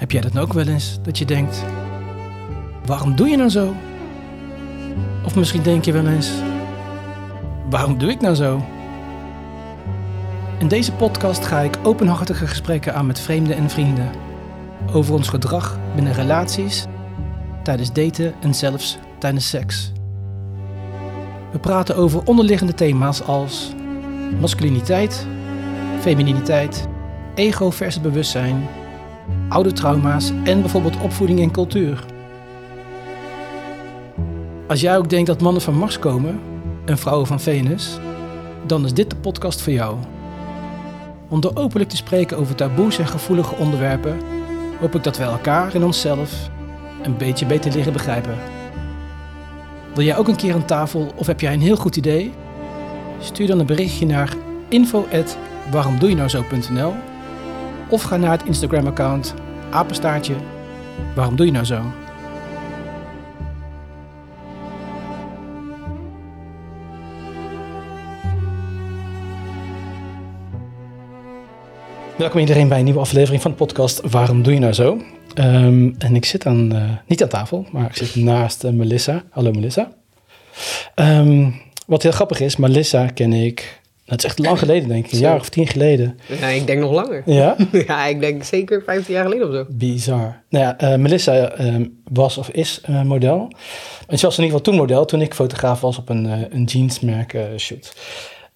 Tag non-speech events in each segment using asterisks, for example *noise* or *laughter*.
Heb jij dat ook wel eens? Dat je denkt, waarom doe je nou zo? Of misschien denk je wel eens, waarom doe ik nou zo? In deze podcast ga ik openhartige gesprekken aan met vreemden en vrienden. Over ons gedrag binnen relaties, tijdens daten en zelfs tijdens seks. We praten over onderliggende thema's als masculiniteit, femininiteit, ego versus bewustzijn, oude trauma's en bijvoorbeeld opvoeding en cultuur. Als jij ook denkt dat mannen van Mars komen en vrouwen van Venus, dan is dit de podcast voor jou. Om door openlijk te spreken over taboes en gevoelige onderwerpen, hoop ik dat we elkaar en onszelf een beetje beter leren begrijpen. Wil jij ook een keer aan tafel of heb jij een heel goed idee? Stuur dan een berichtje naar info@waaromdoejenouzo.nl of ga naar het Instagram-account apenstaartje waarom doe je nou zo? Welkom iedereen bij een nieuwe aflevering van de podcast Waarom doe je nou zo? Ehm, en ik zit aan, uh, niet aan tafel, maar ik zit naast uh, Melissa. Hallo Melissa. Um, wat heel grappig is, Melissa ken ik, dat is echt lang geleden denk ik, een jaar of tien geleden. Ja, ik denk nog langer. Ja? *laughs* ja, ik denk zeker 15 jaar geleden of zo. Bizar. Nou ja, uh, Melissa um, was of is model. En ze was in ieder geval toen model, toen ik fotograaf was op een, een jeansmerk shoot.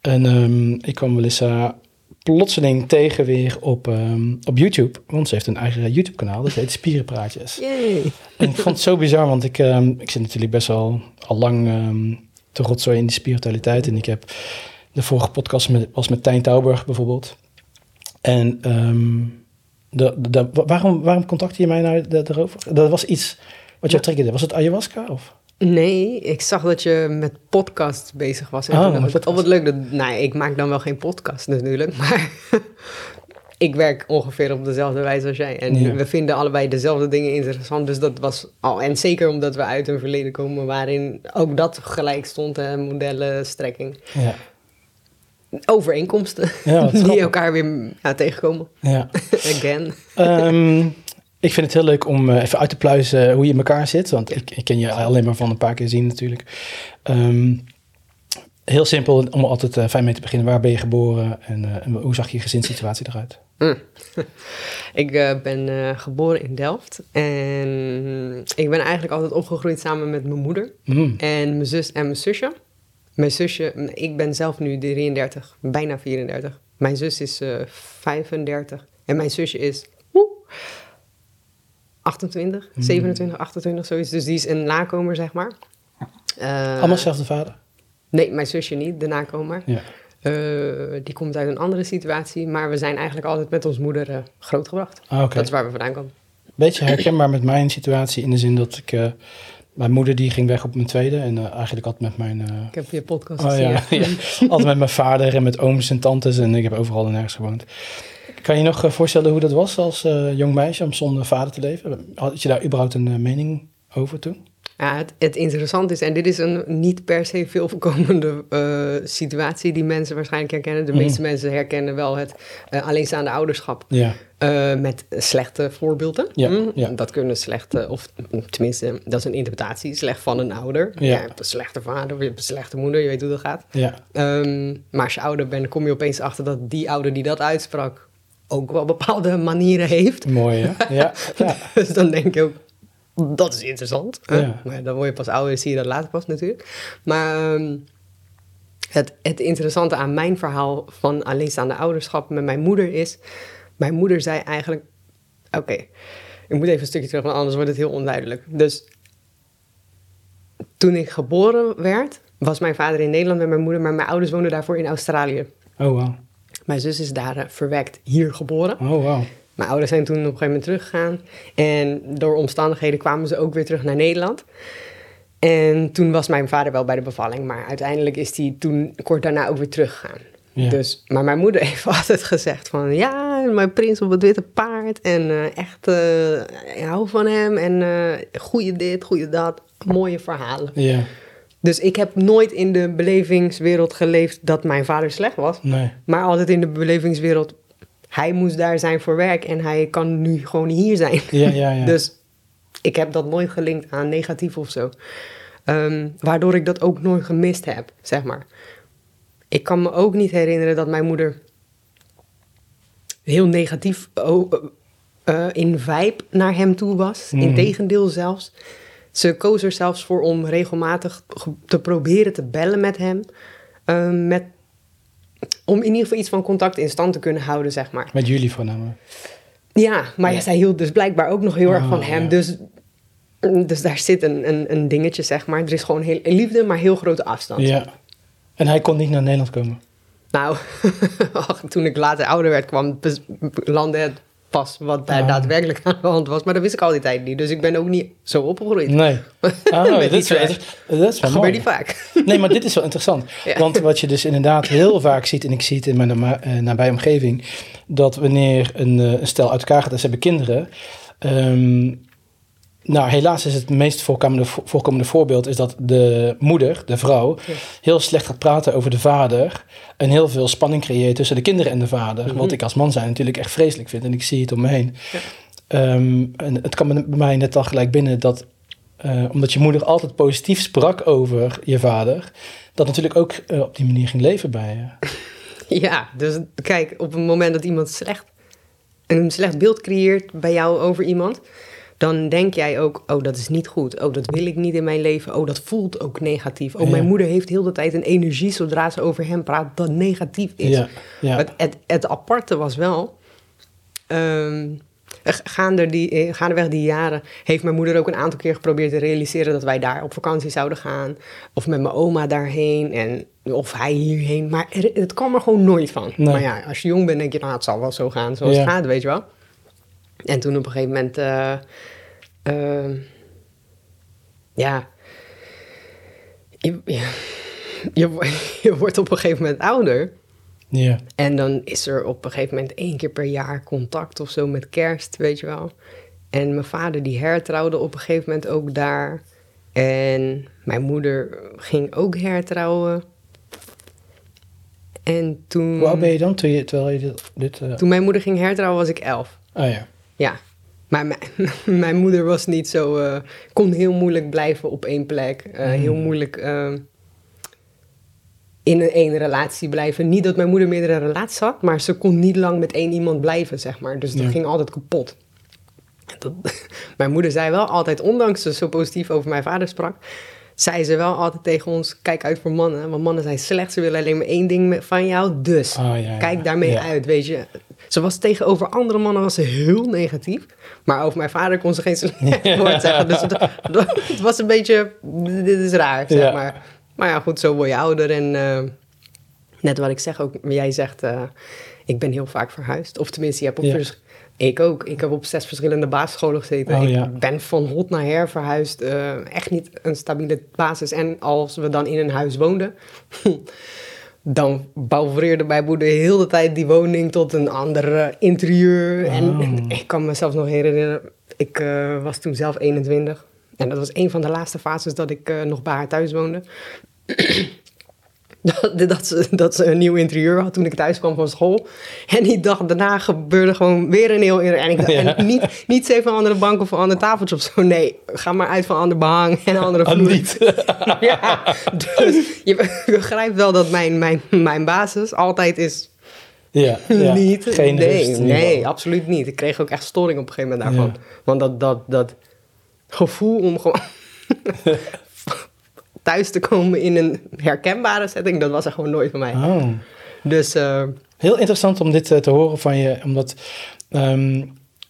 En ik kwam Melissa plotseling tegen weer op, um, op YouTube. Want ze heeft een eigen YouTube-kanaal, dat heet Spierenpraatjes. *laughs* Yay. En ik vond het zo bizar, want ik, um, ik zit natuurlijk best wel al lang te rotzooi in die spiritualiteit. En ik heb de vorige podcast met, was met Tijn Tauberg bijvoorbeeld. En de, de, waarom, waarom contacte je mij nou daarover? Dat was iets wat jou triggerde. Was het ayahuasca of... Nee, ik zag dat je met podcast bezig was. En oh, toen dacht ik, oh, wat leuk. Dat, nou, ik maak dan wel geen podcast natuurlijk, *laughs* maar ik werk ongeveer op dezelfde wijze als jij. En ja. we vinden allebei dezelfde dingen interessant. Dus dat was al. En zeker omdat we uit een verleden komen waarin ook dat gelijk stond, hè, modellen, strekking. Ja. Overeenkomsten ja, *laughs* die elkaar weer ja, tegenkomen. Ja. *laughs* Again. Um, ik vind het heel leuk om uh, even uit te pluizen hoe je in elkaar zit. Want ik, ik ken je alleen maar van een paar keer zien natuurlijk. Um, heel simpel om altijd uh, fijn mee te beginnen. Waar ben je geboren en, uh, en hoe zag je gezinssituatie eruit? Mm. *laughs* ik ben geboren in Delft. En ik ben eigenlijk altijd opgegroeid samen met mijn moeder. Mm. En mijn zus en mijn zusje. Mijn zusje, ik ben zelf nu 33, bijna 34. Mijn zus is 35 en mijn zusje is... Woe, 28, 27, 28, zoiets. Dus die is een nakomer, zeg maar. Uh, Allemaal dezelfde vader? Nee, mijn zusje niet, de nakomer. Ja. Uh, die komt uit een andere situatie, maar we zijn eigenlijk altijd met ons moeder grootgebracht. Ah, okay. Dat is waar we vandaan komen. Beetje herkenbaar met mijn situatie in de zin dat ik... Mijn moeder die ging weg op mijn tweede en eigenlijk altijd met mijn... ik heb je podcast oh, gezien. Ja, *laughs* ja. altijd met mijn vader en met ooms en tantes en ik heb overal en nergens gewoond. Kan je nog voorstellen hoe dat was als jong meisje om zonder vader te leven? Had je daar überhaupt een mening over toen? Ja, het, het interessante is, en dit is een niet per se veel voorkomende uh, situatie die mensen waarschijnlijk herkennen. De meeste mensen herkennen wel het alleenstaande ouderschap. Ja. met slechte voorbeelden. Ja, ja. Dat kunnen slechte, of tenminste, dat is een interpretatie, slecht van een ouder. Ja. Je hebt een slechte vader, je hebt een slechte moeder, je weet hoe dat gaat. Ja. Um, maar als je ouder bent, kom je opeens achter dat die ouder die dat uitsprak ook wel bepaalde manieren heeft. Mooi, hè? *laughs* Ja. ja. dus dan denk je ook, dat is interessant. Ja. Maar dan word je pas ouder zie je dat later pas natuurlijk. Maar um, het, het interessante aan mijn verhaal van alleenstaande ouderschap met mijn moeder is... Mijn moeder zei eigenlijk... Oké, okay, ik moet even een stukje terug, want anders wordt het heel onduidelijk. Dus toen ik geboren werd, was mijn vader in Nederland met mijn moeder... maar mijn ouders woonden daarvoor in Australië. Oh, wow. Mijn zus is daar uh, verwekt hier geboren. Oh, wow. Mijn ouders zijn toen op een gegeven moment teruggegaan. En door omstandigheden kwamen ze ook weer terug naar Nederland. En toen was mijn vader wel bij de bevalling. Maar uiteindelijk is hij toen kort daarna ook weer teruggegaan. Ja. Dus, maar mijn moeder *laughs* heeft altijd gezegd van... Ja, mijn prins op het witte paard. En uh, echt, uh, ik hou van hem. En uh, goeie dit, goeie dat. Mooie verhalen. Ja. Dus ik heb nooit in de belevingswereld geleefd dat mijn vader slecht was. Nee. Maar altijd in de belevingswereld, hij moest daar zijn voor werk en hij kan nu gewoon hier zijn. Ja, ja, ja. *laughs* Dus ik heb dat nooit gelinkt aan negatief of zo. Ehm, waardoor ik dat ook nooit gemist heb, zeg maar. Ik kan me ook niet herinneren dat mijn moeder heel negatief oh, uh, in vibe naar hem toe was. Mhm. Integendeel zelfs. Ze koos er zelfs voor om regelmatig ge- te proberen te bellen met hem. Ehm, met, om in ieder geval iets van contact in stand te kunnen houden, zeg maar. Met jullie voornamelijk. Ja, maar ja, zij hield dus blijkbaar ook nog heel erg Oh, van hem. ja. Dus, dus daar zit een, een, een dingetje, zeg maar. Er is gewoon heel, liefde, maar heel grote afstand. Ja. En hij kon niet naar Nederland komen. Nou, *laughs* toen ik later ouder werd, kwam landde het pas wat daar Ah. daadwerkelijk aan de hand was. Maar dat wist ik al die tijd niet. Dus ik ben ook niet zo opgegroeid. Nee. *laughs* Ah, dat, is wel, dat is wel Gebeurt niet vaak. *laughs* Nee, maar dit is wel interessant. *laughs* Ja. Want wat je dus inderdaad heel vaak ziet, en ik zie het in mijn eh, nabije omgeving, dat wanneer een, eh, een stel uit elkaar gaat en ze hebben kinderen. ehm, nou, helaas is het meest voorkomende, voorkomende voorbeeld is dat de moeder, de vrouw, Ja. heel slecht gaat praten over de vader. En heel veel spanning creëert tussen de kinderen en de vader. Mhm. Wat ik als man zijn natuurlijk echt vreselijk vind. En ik zie het om me heen. Ja. Ehm, en het kwam bij mij net al gelijk binnen dat eh, omdat je moeder altijd positief sprak over je vader, dat natuurlijk ook eh, op die manier ging leven bij je. *laughs* Ja, dus kijk, op het moment dat iemand slecht, een slecht beeld creëert bij jou over iemand, dan denk jij ook, oh, dat is niet goed. Oh, dat wil ik niet in mijn leven. Oh, dat voelt ook negatief. Oh, Ja. mijn moeder heeft heel de tijd een energie zodra ze over hem praat dat negatief is. Ja, ja. Het, het, het aparte was wel, gaande die, eh, gaandeweg die jaren heeft mijn moeder ook een aantal keer geprobeerd te realiseren dat wij daar op vakantie zouden gaan. Of met mijn oma daarheen en of hij hierheen. Maar er- het kwam er gewoon nooit van. Nee. Maar ja, als je jong bent denk je, nou het zal wel zo gaan zoals het gaat, weet je wel. En toen op een gegeven moment, eh, ehm, ja, je, *laughs* je, wo- je wordt op een gegeven moment ouder. ja. En dan is er op een gegeven moment één keer per jaar contact of zo met kerst, weet je wel. En mijn vader die hertrouwde op een gegeven moment ook daar. En mijn moeder ging ook hertrouwen. En toen, Hoe oud ben je dan toen je, terwijl je dit... dit eh, toen mijn moeder ging hertrouwen was ik elf. Oh ja. Ja. Maar mijn, *laughs* mijn moeder was niet zo... eh, kon heel moeilijk blijven op één plek. Eh, Heel Hmm. moeilijk eh, in een één relatie blijven. Niet dat mijn moeder meerdere relaties had... maar ze kon niet lang met één iemand blijven, zeg maar. Dus dat Ja. ging altijd kapot. Dat, *laughs* mijn moeder zei wel altijd, ondanks ze zo positief over mijn vader sprak... zei ze wel altijd tegen ons, kijk uit voor mannen. Want mannen zijn slecht, ze willen alleen maar één ding van jou. Dus Oh, ja, ja. kijk daarmee Ja. uit, weet je. Ze was tegenover andere mannen was ze heel negatief. Maar over mijn vader kon ze geen slecht woord zeggen. Dus het, het was een beetje, dit is raar, zeg maar. Maar ja, goed, zo word je ouder. En eh, net wat ik zeg ook, jij zegt, eh, ik ben heel vaak verhuisd. Of tenminste, je hebt op Ja. vers- ik ook. Ik heb op zes verschillende basisscholen gezeten. Oh, ik ja. ben van hot naar her verhuisd. eh, echt niet een stabiele basis. En als we dan in een huis woonden... dan bouwvereerde mijn moeder heel de tijd die woning tot een ander eh, interieur. En, Oh. en ik kan mezelf nog herinneren, ik eh, was toen zelf 21. En dat was een van de laatste fases dat ik eh, nog bij haar thuis woonde. Dat, *laughs* dat, ze, dat ze een nieuw interieur had toen ik thuis kwam van school. En die dag daarna gebeurde gewoon weer een heel... En, ik, Ja. en niet, niet zeven andere bank of een ander tafeltje of zo. Nee, ga maar uit van ander behang en andere Ah, vloer. niet. *laughs* *laughs* ja, dus je begrijpt wel dat mijn, mijn, mijn basis altijd is Ja, ja. niet. Geen nee, rust nee, absoluut niet. Ik kreeg ook echt storing op een gegeven moment daarvan. Ja. Want dat, dat, dat gevoel om gewoon thuis te komen in een herkenbare setting, dat was er gewoon nooit van mij. Oh. Dus eh, Heel interessant om dit eh, te horen van je, omdat ehm,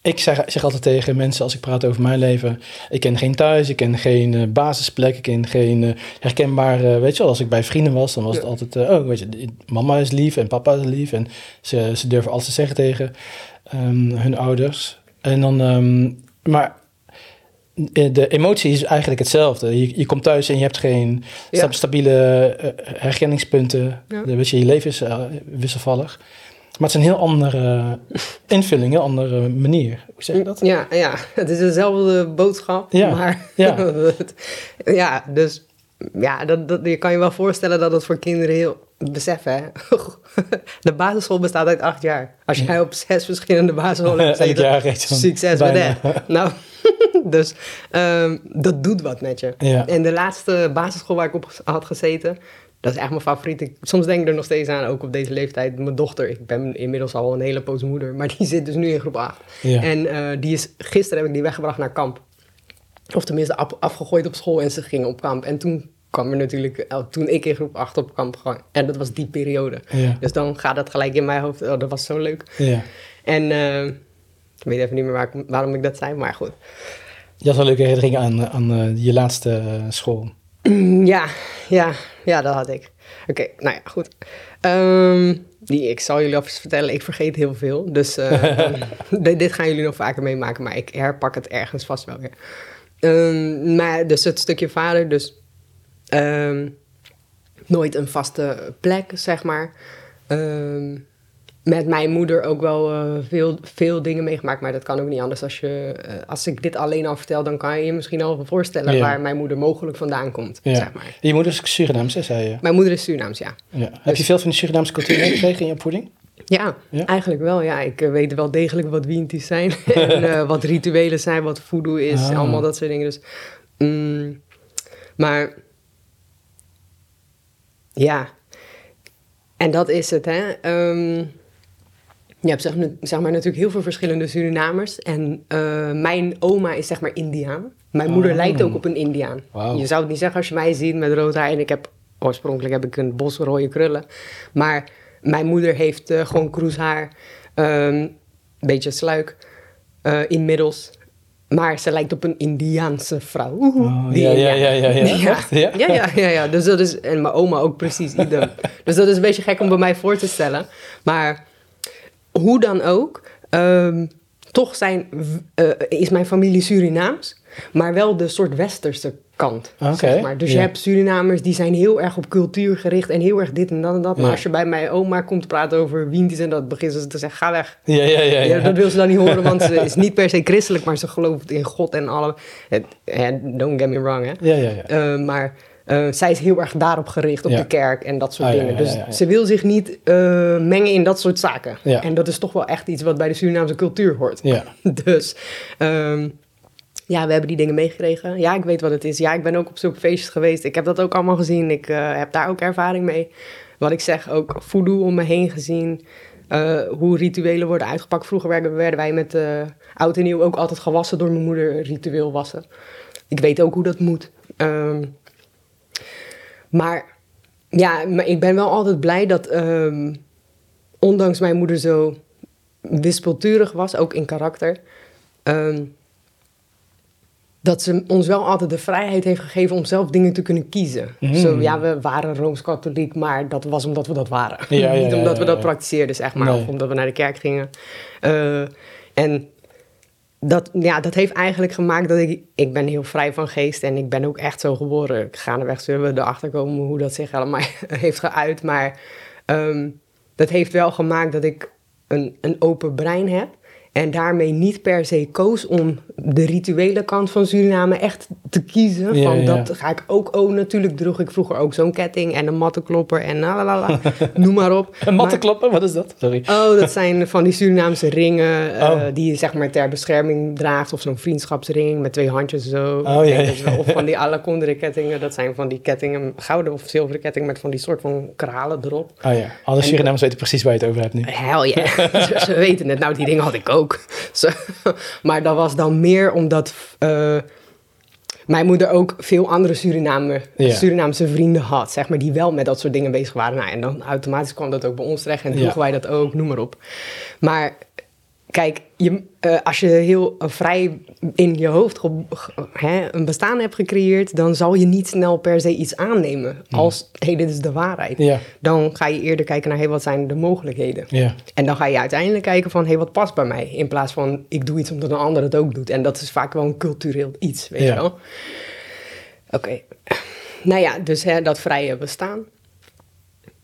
ik zeg, zeg altijd tegen mensen als ik praat over mijn leven, ik ken geen thuis, ik ken geen eh, basisplek, ik ken geen herkenbare, weet je wel, als ik bij vrienden was, dan was het altijd, oh, weet je, mama is lief en papa is lief en ze, ze durven alles te zeggen tegen ehm, hun ouders. En dan, ehm, maar de emotie is eigenlijk hetzelfde. Je, je komt thuis en je hebt geen Ja. stabiele eh, herkenningspunten. Ja. De, weet je, je leven is eh, wisselvallig. Maar het is een heel andere invulling, een heel andere manier. Hoe zeg je dat? ja, ja, het is dezelfde boodschap, Ja, maar ja. *laughs* ja, dus ja, dat, dat, je kan je wel voorstellen dat het voor kinderen heel besef hè, *laughs* de basisschool bestaat uit acht jaar. Als jij op zes verschillende basisscholen *laughs* hebt gezeten, jaar succes met dat. Nou, *laughs* dus ehm, dat doet wat met je. Ja. En de laatste basisschool waar ik op had gezeten, dat is echt mijn favoriet. Ik, soms denk ik er nog steeds aan, ook op deze leeftijd. Mijn dochter, ik ben inmiddels al een hele poos moeder, maar die zit dus nu in groep 8. Ja. En eh, die is, gisteren heb ik die weggebracht naar kamp. Of tenminste af- afgegooid op school en ze ging op kamp. En toen kwam er natuurlijk, toen ik in groep 8 op kamp ging. En dat was die periode. Ja. Dus dan gaat dat gelijk in mijn hoofd, oh, dat was zo leuk. Ja. En eh, ik weet even niet meer waar waarom ik dat zei, maar goed. Je had wel leuke herinneringen aan, aan eh, je laatste eh, school. *clears throat* Ja, ja, ja, dat had ik. Oké, nou ja, goed. Ehm, die, ik zal jullie alvast vertellen, ik vergeet heel veel. Dus *laughs* dit, dit gaan jullie nog vaker meemaken, maar ik herpak het ergens vast wel weer. Ehm, maar dus het stukje vader, dus ehm, nooit een vaste plek, zeg maar. Ehm, met mijn moeder ook wel eh, veel, veel dingen meegemaakt, maar dat kan ook niet anders. Als, je, eh, als ik dit alleen al vertel, dan kan je je misschien al voorstellen Ja. waar mijn moeder mogelijk vandaan komt, Ja. zeg maar. Je moeder is Surinaams, hè, zei je. Mijn moeder is Surinaams, ja. Ja. Heb je veel van de Surinaamse cultuur meegekregen in je opvoeding? Ja, eigenlijk wel. Ja, ik eh, weet wel degelijk wat wienties zijn. *laughs* en wat rituelen zijn, wat voodoo is. Ah. Allemaal dat soort dingen. Dus, mm, maar ja, en dat is het, hè. Ehm, je hebt zeg, zeg maar natuurlijk heel veel verschillende Surinamers. En eh, mijn oma is zeg maar Indiaan. Mijn moeder Oh. lijkt ook op een Indiaan. Je zou het niet zeggen als je mij ziet met rood haar. En ik heb, oorspronkelijk heb ik een bos rode krullen. Maar mijn moeder heeft eh, gewoon kroeshaar. ehm, een beetje sluik. eh, inmiddels. Maar ze lijkt op een Indiaanse vrouw. Oh, die ja, ja, ja, ja, ja. Echt? Ja? Ja, ja, ja, ja. Dus dat is, en mijn oma ook precies idem. *laughs* dus dat is een beetje gek om bij mij voor te stellen. Maar hoe dan ook, ehm, toch zijn, eh, is mijn familie Surinaams, maar wel de soort westerse kant. Zeg maar. Dus je hebt Surinamers die zijn heel erg op cultuur gericht en heel erg dit en dat en dat. Maar Ja. als je bij mijn oma komt praten over wientjes en dat, beginnen ze te zeggen, ga weg. Ja, ja, ja. Dat wil ze dan niet horen, want ze is niet per se christelijk, maar ze gelooft in God en alle. Don't get me wrong, hè. Ja, ja, ja. Eh, maar eh, zij is heel erg daarop gericht, op Ja. de kerk en dat soort Ah, dingen. ja, Dus ja, ze wil zich niet eh, mengen in dat soort zaken. Ja. En dat is toch wel echt iets wat bij de Surinaamse cultuur hoort. Ja. *laughs* Dus ehm, ja, we hebben die dingen meegekregen. Ja, ik weet wat het is. Ja, ik ben ook op zulke feestjes geweest. Ik heb dat ook allemaal gezien. Ik eh, heb daar ook ervaring mee. Wat ik zeg, ook voodoo om me heen gezien. Eh, hoe rituelen worden uitgepakt. Vroeger werden, wij met eh oud en nieuw ook altijd gewassen door mijn moeder, ritueel wassen. Ik weet ook hoe dat moet. Ehm, maar ja, maar ik ben wel altijd blij dat, ehm, ondanks mijn moeder zo wispelturig was, ook in karakter, ehm, dat ze ons wel altijd de vrijheid heeft gegeven om zelf dingen te kunnen kiezen. Mm. Zo, ja, we waren Rooms-Katholiek, maar dat was omdat we dat waren. Ja, *laughs* Niet ja, omdat we dat praktiseerden, zeg maar, Nee. of omdat we naar de kerk gingen. Eh, en dat, ja, dat heeft eigenlijk gemaakt dat ik... Ik ben heel vrij van geest en ik ben ook echt zo geboren. Gaandeweg zullen we erachter komen hoe dat zich allemaal *laughs* heeft geuit. Maar ehm, dat heeft wel gemaakt dat ik een, een open brein heb. En daarmee niet per se koos om de rituele kant van Suriname echt te kiezen. Ja, van ja. dat ga ik ook... Oh, natuurlijk droeg ik vroeger ook zo'n ketting en een mattenklopper en lalala. *laughs* Noem maar op. Een Maar- mattenkloppen, wat is dat? Sorry. Oh, dat *laughs* zijn van die Surinaamse ringen eh, Oh. die je zeg maar ter bescherming draagt. Of zo'n vriendschapsring met twee handjes zo. Oh, ja. Of van die *laughs* alle kettingen. Dat zijn van die kettingen, gouden of zilveren kettingen met van die soort van kralen erop. Oh ja, alle Surinamers weten precies waar je het over hebt nu. Hell ja, ze, ze weten het. Nou, die dingen had ik ook. *laughs* Maar dat was dan meer omdat eh, mijn moeder ook veel andere Suriname, Ja. Surinaamse vrienden had, zeg maar, die wel met dat soort dingen bezig waren. Nou, en dan automatisch kwam dat ook bij ons terecht en droegen wij dat ook, noem maar op. Maar kijk, je, eh, als je heel vrij in je hoofd hè, een bestaan hebt gecreëerd, dan zal je niet snel per se iets aannemen als, hé, hey, dit is de waarheid. Ja, Dan ga je eerder kijken naar, hé, wat zijn de mogelijkheden? ja, En dan ga je uiteindelijk kijken van, hé, hey, wat past bij mij? In plaats van, ik doe iets omdat een ander het ook doet. En dat is vaak wel een cultureel iets, weet Ja. je wel? Oké. Nou ja, dus hè, dat vrije bestaan.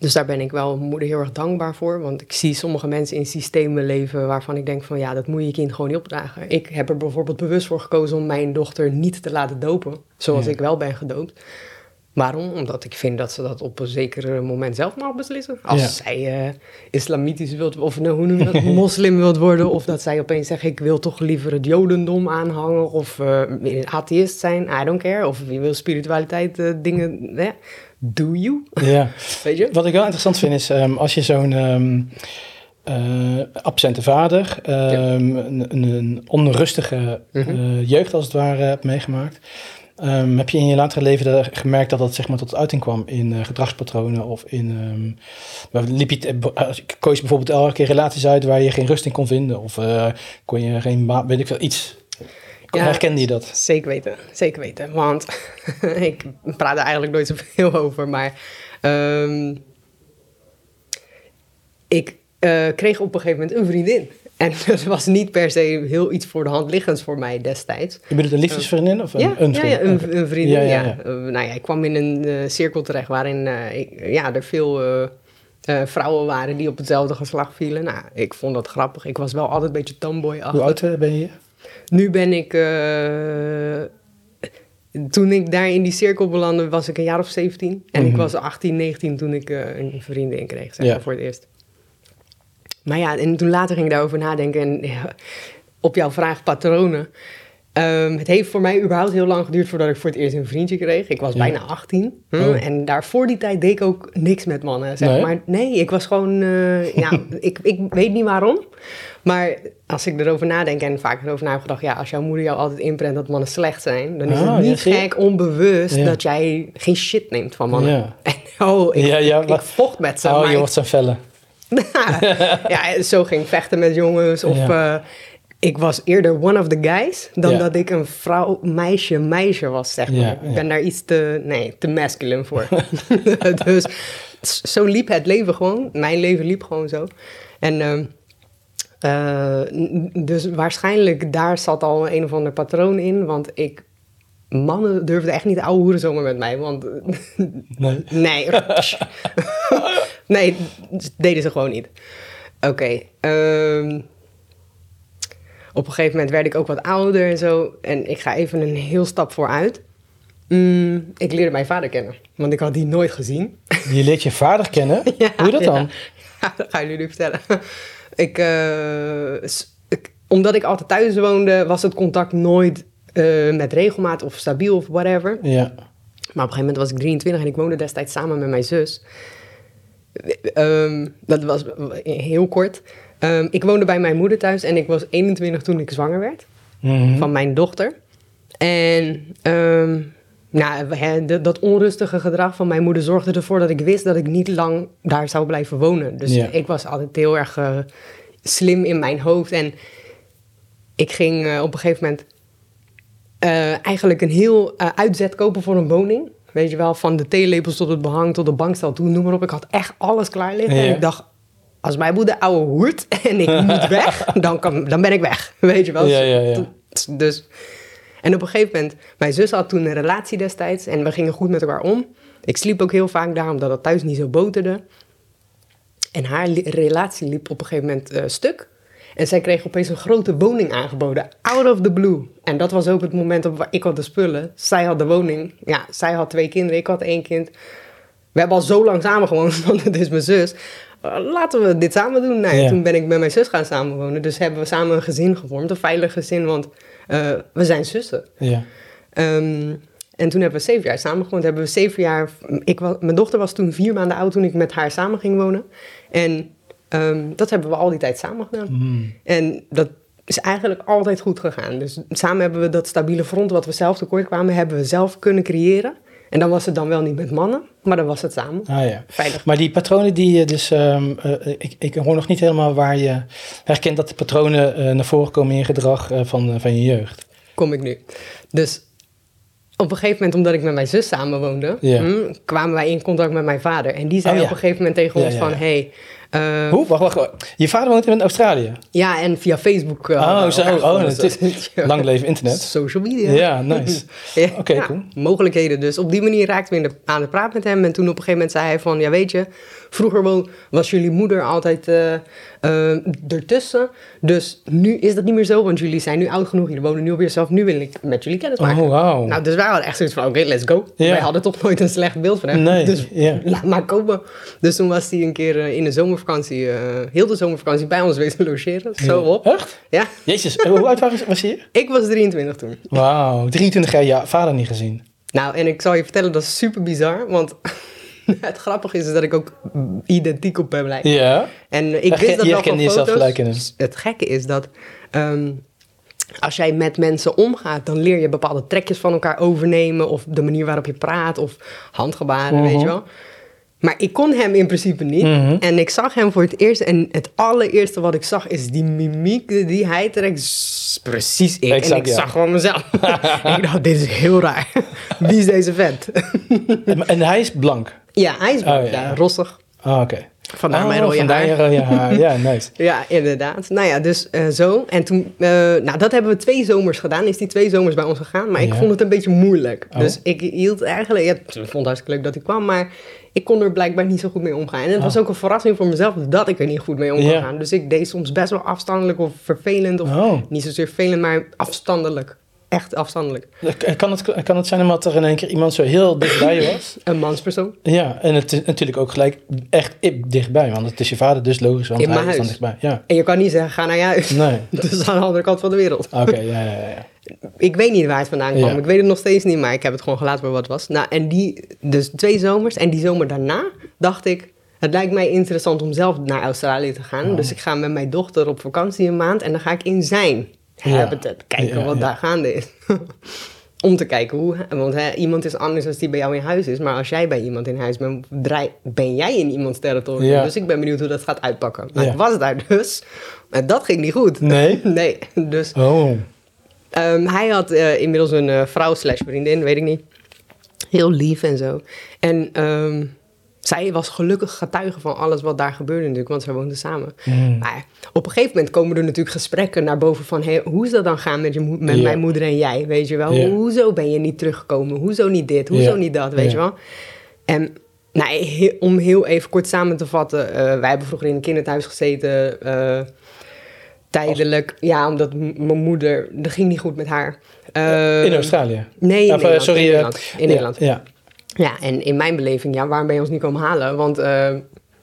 Dus daar ben ik wel moeder heel erg dankbaar voor. Want ik zie sommige mensen in systemen leven waarvan ik denk van, ja, dat moet je kind gewoon niet opdragen. Ik heb er bijvoorbeeld bewust voor gekozen om mijn dochter niet te laten dopen. Zoals Ja. ik wel ben gedoopt. Waarom? Omdat ik vind dat ze dat op een zeker moment zelf mag beslissen. Als Ja. zij eh, islamitisch wilt, of nou, hoe noem je dat, *laughs* moslim wilt worden, of dat zij opeens zegt, ik wil toch liever het jodendom aanhangen, of eh, atheïst zijn, I don't care. Of je wil spiritualiteit eh, dingen, hè? Do you? Ja. *laughs* Weet je? Wat ik wel interessant vind is, ehm, als je zo'n ehm, eh, absente vader, ehm, een, een, een onrustige Mhm. eh, jeugd als het ware hebt meegemaakt, heb je in je latere leven gemerkt dat dat zeg maar tot uiting kwam in eh, gedragspatronen of in, waar liep je, te- koos je bijvoorbeeld elke keer relaties uit waar je geen rust in kon vinden of kon je geen, weet ik veel, iets. Ja. Herkende je dat? Zeker weten, zeker weten. Want *laughs* ik praat er eigenlijk nooit zoveel over, maar ehm, ik eh, kreeg op een gegeven moment een vriendin. En *laughs* dat was niet per se heel iets voor de hand liggends voor mij destijds. Je bedoelt een liefdesvriendin of een, ja, een vriendin? ja, een, een vriendin. Ja, Ja. Eh, nou ja, ik kwam in een eh, cirkel terecht waarin ik, ja, er veel vrouwen waren die op hetzelfde geslacht vielen. Nou, ik vond dat grappig. Ik was wel altijd een beetje tomboy Hoe oud ben je? Nu ben ik. eh, toen ik daar in die cirkel belandde, was ik een jaar of 17. En ik Mhm. was 18, 19 toen ik eh, een vriendin kreeg, zeg Ja. maar, voor het eerst. Maar ja, en toen later ging ik daarover nadenken. En ja, op jouw vraag patronen. Ehm, het heeft voor mij überhaupt heel lang geduurd voordat ik voor het eerst een vriendje kreeg. Ik was Ja. bijna 18. hm, Oh. En daarvoor die tijd deed ik ook niks met mannen. Zeg Nee? maar. Nee, ik was gewoon... eh, ja, *laughs* ik, ik weet niet waarom. Maar als ik erover nadenk en vaak erover na heb gedacht... Ja, als jouw moeder jou altijd inprent dat mannen slecht zijn... dan is Ah, het ja, niet gek, onbewust... Ja. dat jij geen shit neemt van mannen. Ja. *laughs* En oh, ik, vocht met ze. Oh, maar je wordt zo'n felle. *laughs* ja, zo ging vechten met jongens. Of Ja. eh, ik was eerder one of the guys dan dat ik een vrouw, meisje, meisje was, zeg maar. Ik ben daar iets te, nee, te masculine voor. *laughs* *laughs* dus zo liep het leven gewoon. Mijn leven liep gewoon zo. En ehm, eh, dus waarschijnlijk daar zat al een of ander patroon in, want ik... Mannen durfden echt niet de oude hoeren zomaar met mij, want *laughs* Nee. Nee. nee, deden ze gewoon niet. Oké. ehm, op een gegeven moment werd ik ook wat ouder en zo. En ik ga even een heel stap vooruit. Mm, ik leerde mijn vader kennen, want ik had die nooit gezien. Je leert je vader kennen. *laughs* Ja, Hoe dat dan? *laughs* Ja, dat ga je jullie nu vertellen. *laughs* ik, eh, ik- omdat ik altijd thuis woonde, was het contact nooit eh, met regelmaat of stabiel of whatever. Ja. Maar op een gegeven moment was ik 23 en ik woonde destijds samen met mijn zus. Ehm, dat was heel kort. Ehm, ik woonde bij mijn moeder thuis en ik was 21 toen ik zwanger werd Mhm. van mijn dochter. En ehm, nou, dat onrustige gedrag van mijn moeder zorgde ervoor dat ik wist dat ik niet lang daar zou blijven wonen. Dus ik was altijd heel erg eh, slim in mijn hoofd. En ik ging eh, op een gegeven moment eh, eigenlijk een heel uitzet kopen voor een woning. Weet je wel, van de theelepels tot het behang, tot de bankstel toe, noem maar op. Ik had echt alles klaar liggen. Ja. En ik dacht, als mijn moeder ouwe hoert *laughs* en ik moet weg, dan, kan, dan ben ik weg. Weet je wel. Ja, ja, ja. Dus, en op een gegeven moment, mijn zus had toen een relatie destijds en we gingen goed met elkaar om. Ik sliep ook heel vaak daar, omdat het thuis niet zo boterde. En haar relatie liep op een gegeven moment eh, stuk. En zij kreeg opeens een grote woning aangeboden, out of the blue. En dat was ook het moment op waar ik had de spullen. Zij had de woning. Ja, zij had twee kinderen, ik had één kind. We hebben al zo lang samen gewoond, *laughs* want het is mijn zus. Uh, laten we dit samen doen. Nou, ja, Ja. Toen ben ik met mijn zus gaan samenwonen. Dus hebben we samen een gezin gevormd, een veilig gezin, want uh, we zijn zussen. Ja. Um, en toen hebben we zeven jaar samen gewoond. Hebben we zeven jaar. Ik, was, mijn dochter was toen vier maanden oud toen ik met haar samen ging wonen. En um, dat hebben we al die tijd samen gedaan. Mm. En dat is eigenlijk altijd goed gegaan. Dus samen hebben we dat stabiele front wat we zelf tekort kwamen, hebben we zelf kunnen creëren. En dan was het dan wel niet met mannen, maar dan was het samen. Ah ja. Veilig. Maar die patronen die je dus, um, uh, ik, ik hoor nog niet helemaal waar je herkent dat de patronen uh, naar voren komen in je gedrag uh, van, van je jeugd. Kom ik nu. Dus op een gegeven moment, omdat ik met mijn zus samenwoonde, hm, kwamen wij in contact met mijn vader. En die zei Oh, ja. op een gegeven moment tegen Ja, ons van, hey, Hoe? Wacht, wacht, wacht. Je vader woont in Australië? Ja, en via Facebook. eh, Oh, zo. Oh, het is lang leven internet. Social media. Ja, nice. *laughs* Ja, Oké, ja, cool. Mogelijkheden dus. Op die manier raakten we aan de praat met hem. En toen op een gegeven moment zei hij van... Ja, weet je, vroeger was jullie moeder altijd eh, ertussen. Dus nu is dat niet meer zo. Want jullie zijn nu oud genoeg. Jullie wonen nu op jezelf. Nu wil ik met jullie kennis maken. Oh, wauw. Nou, dus wij hadden echt zoiets van... Oké, let's go. Wij hadden toch nooit een slecht beeld van hem. Nee, Dus ja. laat maar komen. Dus toen was hij een keer eh, in de zomervakantie... eh, heel de zomervakantie bij ons wezen logeren. Zo op. Echt? Ja, Jezus, hoe oud was, was je? ik was 23 toen. Wauw, 23 jaar ja, vader niet gezien. Nou, en ik zal je vertellen, dat is super bizar. Want *laughs* het grappige is, dat ik ook identiek op hem lijk. Ja. En ik wist dat je wel van foto's. gelijk hem. Het gekke is dat... ehm, als jij met mensen omgaat, dan leer je bepaalde trekjes van elkaar overnemen. Of de manier waarop je praat, of handgebaren, weet je wel. Maar ik kon hem in principe niet. Mhm. En ik zag hem voor het eerst. En het allereerste wat ik zag is die mimiek die hij trekt. Precies ik. Exact, en ik ja. zag gewoon mezelf. *laughs* ik dacht, dit is heel raar. Wie is deze vent? En, en hij is blank. Ja, hij is Oh, ja. ja, rossig. Ah, oké. Vandaar oh, mijn rode vandaar haar. je rode haar. Ja, *laughs* nice. Ja, inderdaad. Nou ja, dus eh, zo. En toen, eh, nou, dat hebben we twee zomers gedaan. Is die twee zomers bij ons gegaan. Maar ik Ja. vond het een beetje moeilijk. Oh. Dus ik hield eigenlijk, ja, ik vond het hartstikke leuk dat hij kwam, maar ik kon er blijkbaar niet zo goed mee omgaan. En het was ook een verrassing voor mezelf dat ik er niet goed mee om kon. Ja. gaan. Dus ik deed soms best wel afstandelijk of vervelend. Of Oh. niet zozeer vervelend, maar afstandelijk. Echt afstandelijk. Kan het, kan het zijn omdat er in één keer iemand zo heel dichtbij *laughs* was? Een manspersoon. Ja, en het is natuurlijk ook gelijk echt dichtbij. Want het is je vader, dus logisch, want In hij mijn is dan dichtbij. Ja. En je kan niet zeggen, ga naar je huis. Nee. *laughs* Dus aan de andere kant van de wereld. Oké, ja, ja, ja. *laughs* Ik weet niet waar het vandaan kwam. Ja. Ik weet het nog steeds niet, maar ik heb het gewoon gelaten voor wat het was. Nou, en die, dus twee zomers. En die zomer daarna dacht ik, het lijkt mij interessant om zelf naar Australië te gaan. Oh. Dus ik ga met mijn dochter op vakantie een maand en dan ga ik in zijn Ja. habitat kijken wat daar gaande is. *laughs* om te kijken hoe, want hè, iemand is anders als die bij jou in huis is. Maar als jij bij iemand in huis bent, draai- ben jij in iemands territorium. Dus ik ben benieuwd hoe dat gaat uitpakken. Ja. ik was daar dus, maar dat ging niet goed. Nee? *laughs* nee, dus Oh. Ehm, hij had eh, inmiddels een eh, vrouw slash vriendin, weet ik niet. Heel lief en zo. En ehm, zij was gelukkig getuige van alles wat daar gebeurde natuurlijk, want zij woonden samen. Mm. Maar op een gegeven moment komen er natuurlijk gesprekken naar boven van... Hey, hoe is dat dan gaan met, je met mijn moeder en jij, weet je wel? Hoezo ben je niet teruggekomen? Hoezo niet dit? Hoezo niet dat, weet je wel? En nou, he- om heel even kort samen te vatten... eh, wij hebben vroeger in een kinderthuis gezeten... eh, tijdelijk, ja, omdat mijn moeder... Dat ging niet goed met haar. In Australië? Nee, in Of, eh, Nederland. sorry, in Nederland. Ja, Ja, en in mijn beleving, ja, waarom ben je ons niet komen halen? Want eh,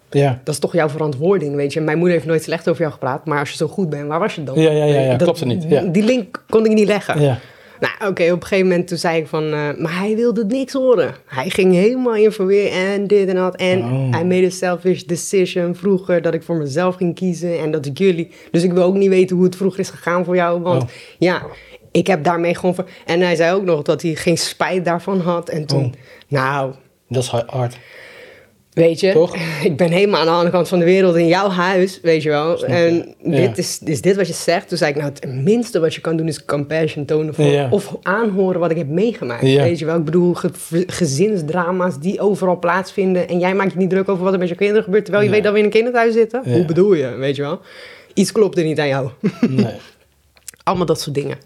ja. dat is toch jouw verantwoording, weet je. Mijn moeder heeft nooit slecht over jou gepraat, maar als je zo goed bent, waar was je dan? Ja, ja, ja, ja, Dat- klopt er niet, ja. Die link kon ik niet leggen. ja. Nou, oké, op een gegeven moment toen zei ik van, eh, maar hij wilde niks horen. Hij ging helemaal in verweer en dit en dat. En Oh. hij made a selfish decision vroeger dat ik voor mezelf ging kiezen en dat ik jullie... Dus ik wil ook niet weten hoe het vroeger is gegaan voor jou, want Oh. ja, ik heb daarmee gewoon... ver- En hij zei ook nog dat hij geen spijt daarvan had. En toen, Oh. Nou, Dat is hard. Weet je, Toch? *laughs* ik ben helemaal aan de andere kant van de wereld in jouw huis, weet je wel. En Ja. dit is, is dit wat je zegt? Toen zei ik, nou, het minste wat je kan doen is compassion tonen voor, Ja. of aanhoren wat ik heb meegemaakt. Ja. Weet je wel, ik bedoel, ge- gezinsdrama's die overal plaatsvinden en jij maakt je niet druk over wat er met je kinderen gebeurt, terwijl je weet dat we in een kinderthuis zitten. Hoe bedoel je, weet je wel? Iets klopt er niet aan jou. Nee. *laughs* Allemaal dat soort dingen.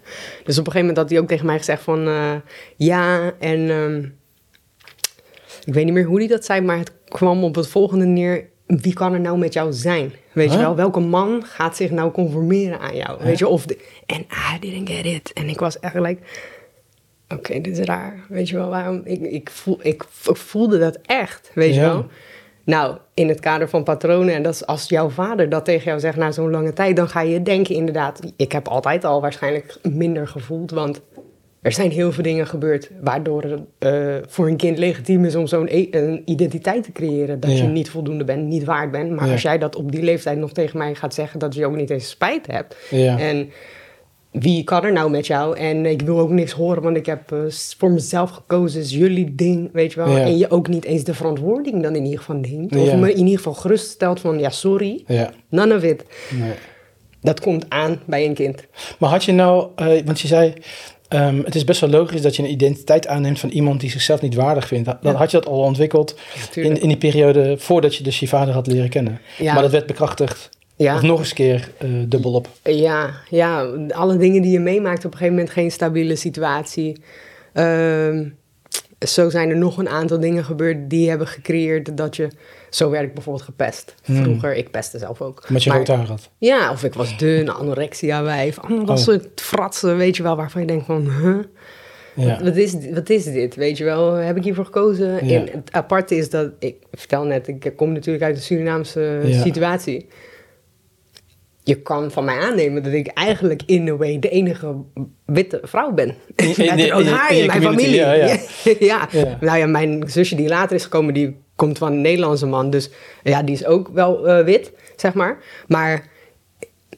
Dus op een gegeven moment had hij ook tegen mij gezegd van... eh, ja, en... ehm, ik weet niet meer hoe hij dat zei, maar het kwam op het volgende neer... Wie kan er nou met jou zijn? Weet je wel, welke man gaat zich nou conformeren aan jou? Weet je, of... De, en I didn't get it. En ik was echt like... Oké, dit is raar. Weet je wel, waarom... Ik, ik, voel, ik, ik voelde dat echt, weet je wel. Nou, in het kader van patronen, en dat is als jouw vader dat tegen jou zegt na zo'n lange tijd, dan ga je denken inderdaad, ik heb altijd al waarschijnlijk minder gevoeld, want er zijn heel veel dingen gebeurd waardoor het eh, voor een kind legitiem is om zo'n e- een identiteit te creëren, dat je niet voldoende bent, niet waard bent. Maar Ja. als jij dat op die leeftijd nog tegen mij gaat zeggen, dat je ook niet eens spijt hebt. Ja. En wie kan er nou met jou? En ik wil ook niks horen, want ik heb eh, voor mezelf gekozen, is jullie ding, weet je wel. En je ook niet eens de verantwoording dan in ieder geval neemt. Of me in ieder geval geruststelt van, ja, sorry, none of it. Nee. Dat komt aan bij een kind. Maar had je nou, eh, want je zei, ehm, het is best wel logisch dat je een identiteit aanneemt van iemand die zichzelf niet waardig vindt. Dan Ja. had je dat al ontwikkeld in, in die periode voordat je dus je vader had leren kennen. Ja. Maar dat werd bekrachtigd of nog eens een keer eh, dubbelop. Ja, ja, alle dingen die je meemaakt op een gegeven moment geen stabiele situatie. Ehm, zo zijn er nog een aantal dingen gebeurd die hebben gecreëerd dat je... Zo werd ik bijvoorbeeld gepest. Hmm. Vroeger, ik pestte zelf ook. Omdat je rood haar had. Ja, of ik was dun, anorexia wijf. Allemaal dat Oh. soort fratsen, weet je wel, waarvan je denkt van... Huh? Ja. Wat, is, wat is dit, weet je wel? Heb ik hiervoor gekozen? Ja. En het aparte is dat, ik vertel net, ik kom natuurlijk uit een Surinaamse Ja. situatie. Je kan van mij aannemen dat ik eigenlijk in a way de enige witte vrouw ben. In- *laughs* haar in mijn familie. ja, ja. *laughs* ja. Ja. Nou ja, mijn zusje die later is gekomen, die komt van een Nederlandse man. Dus ja, die is ook wel eh, wit, zeg maar. Maar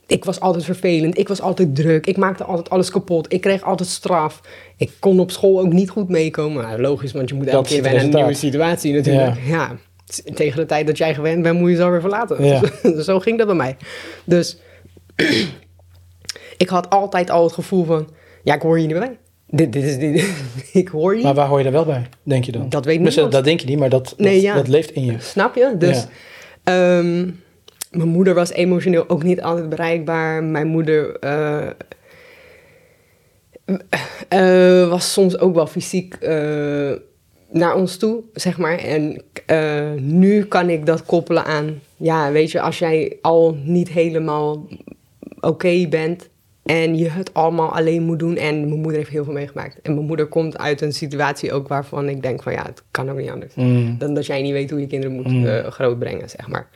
ik was altijd vervelend. Ik was altijd druk. Ik maakte altijd alles kapot. Ik kreeg altijd straf. Ik kon op school ook niet goed meekomen. Nou, logisch, want je moet elke keer aan een nieuwe situatie natuurlijk. Ja. Tegen de tijd dat jij gewend bent, moet je ze alweer verlaten. Ja. *laughs* Zo ging dat bij mij. Dus *clears throat* ik had altijd al het gevoel van... Ja, ik hoor hier niet bij. Dit, dit is, dit, *laughs* ik hoor hier Maar waar hoor je daar wel bij, denk je dan? Dat weet Dus, niemand. Dat denk je niet, maar dat, dat, Nee, ja. dat leeft in je. Snap je? Dus Ja. ehm, mijn moeder was emotioneel ook niet altijd bereikbaar. Mijn moeder eh, eh, was soms ook wel fysiek eh, naar ons toe, zeg maar. En eh, nu kan ik dat koppelen aan, ja, weet je, als jij al niet helemaal oké bent en je het allemaal alleen moet doen. En mijn moeder heeft heel veel meegemaakt. En mijn moeder komt uit een situatie ook waarvan ik denk van, ja, het kan ook niet anders Mm. dan dat jij niet weet hoe je kinderen moet Mm. eh, grootbrengen, zeg maar.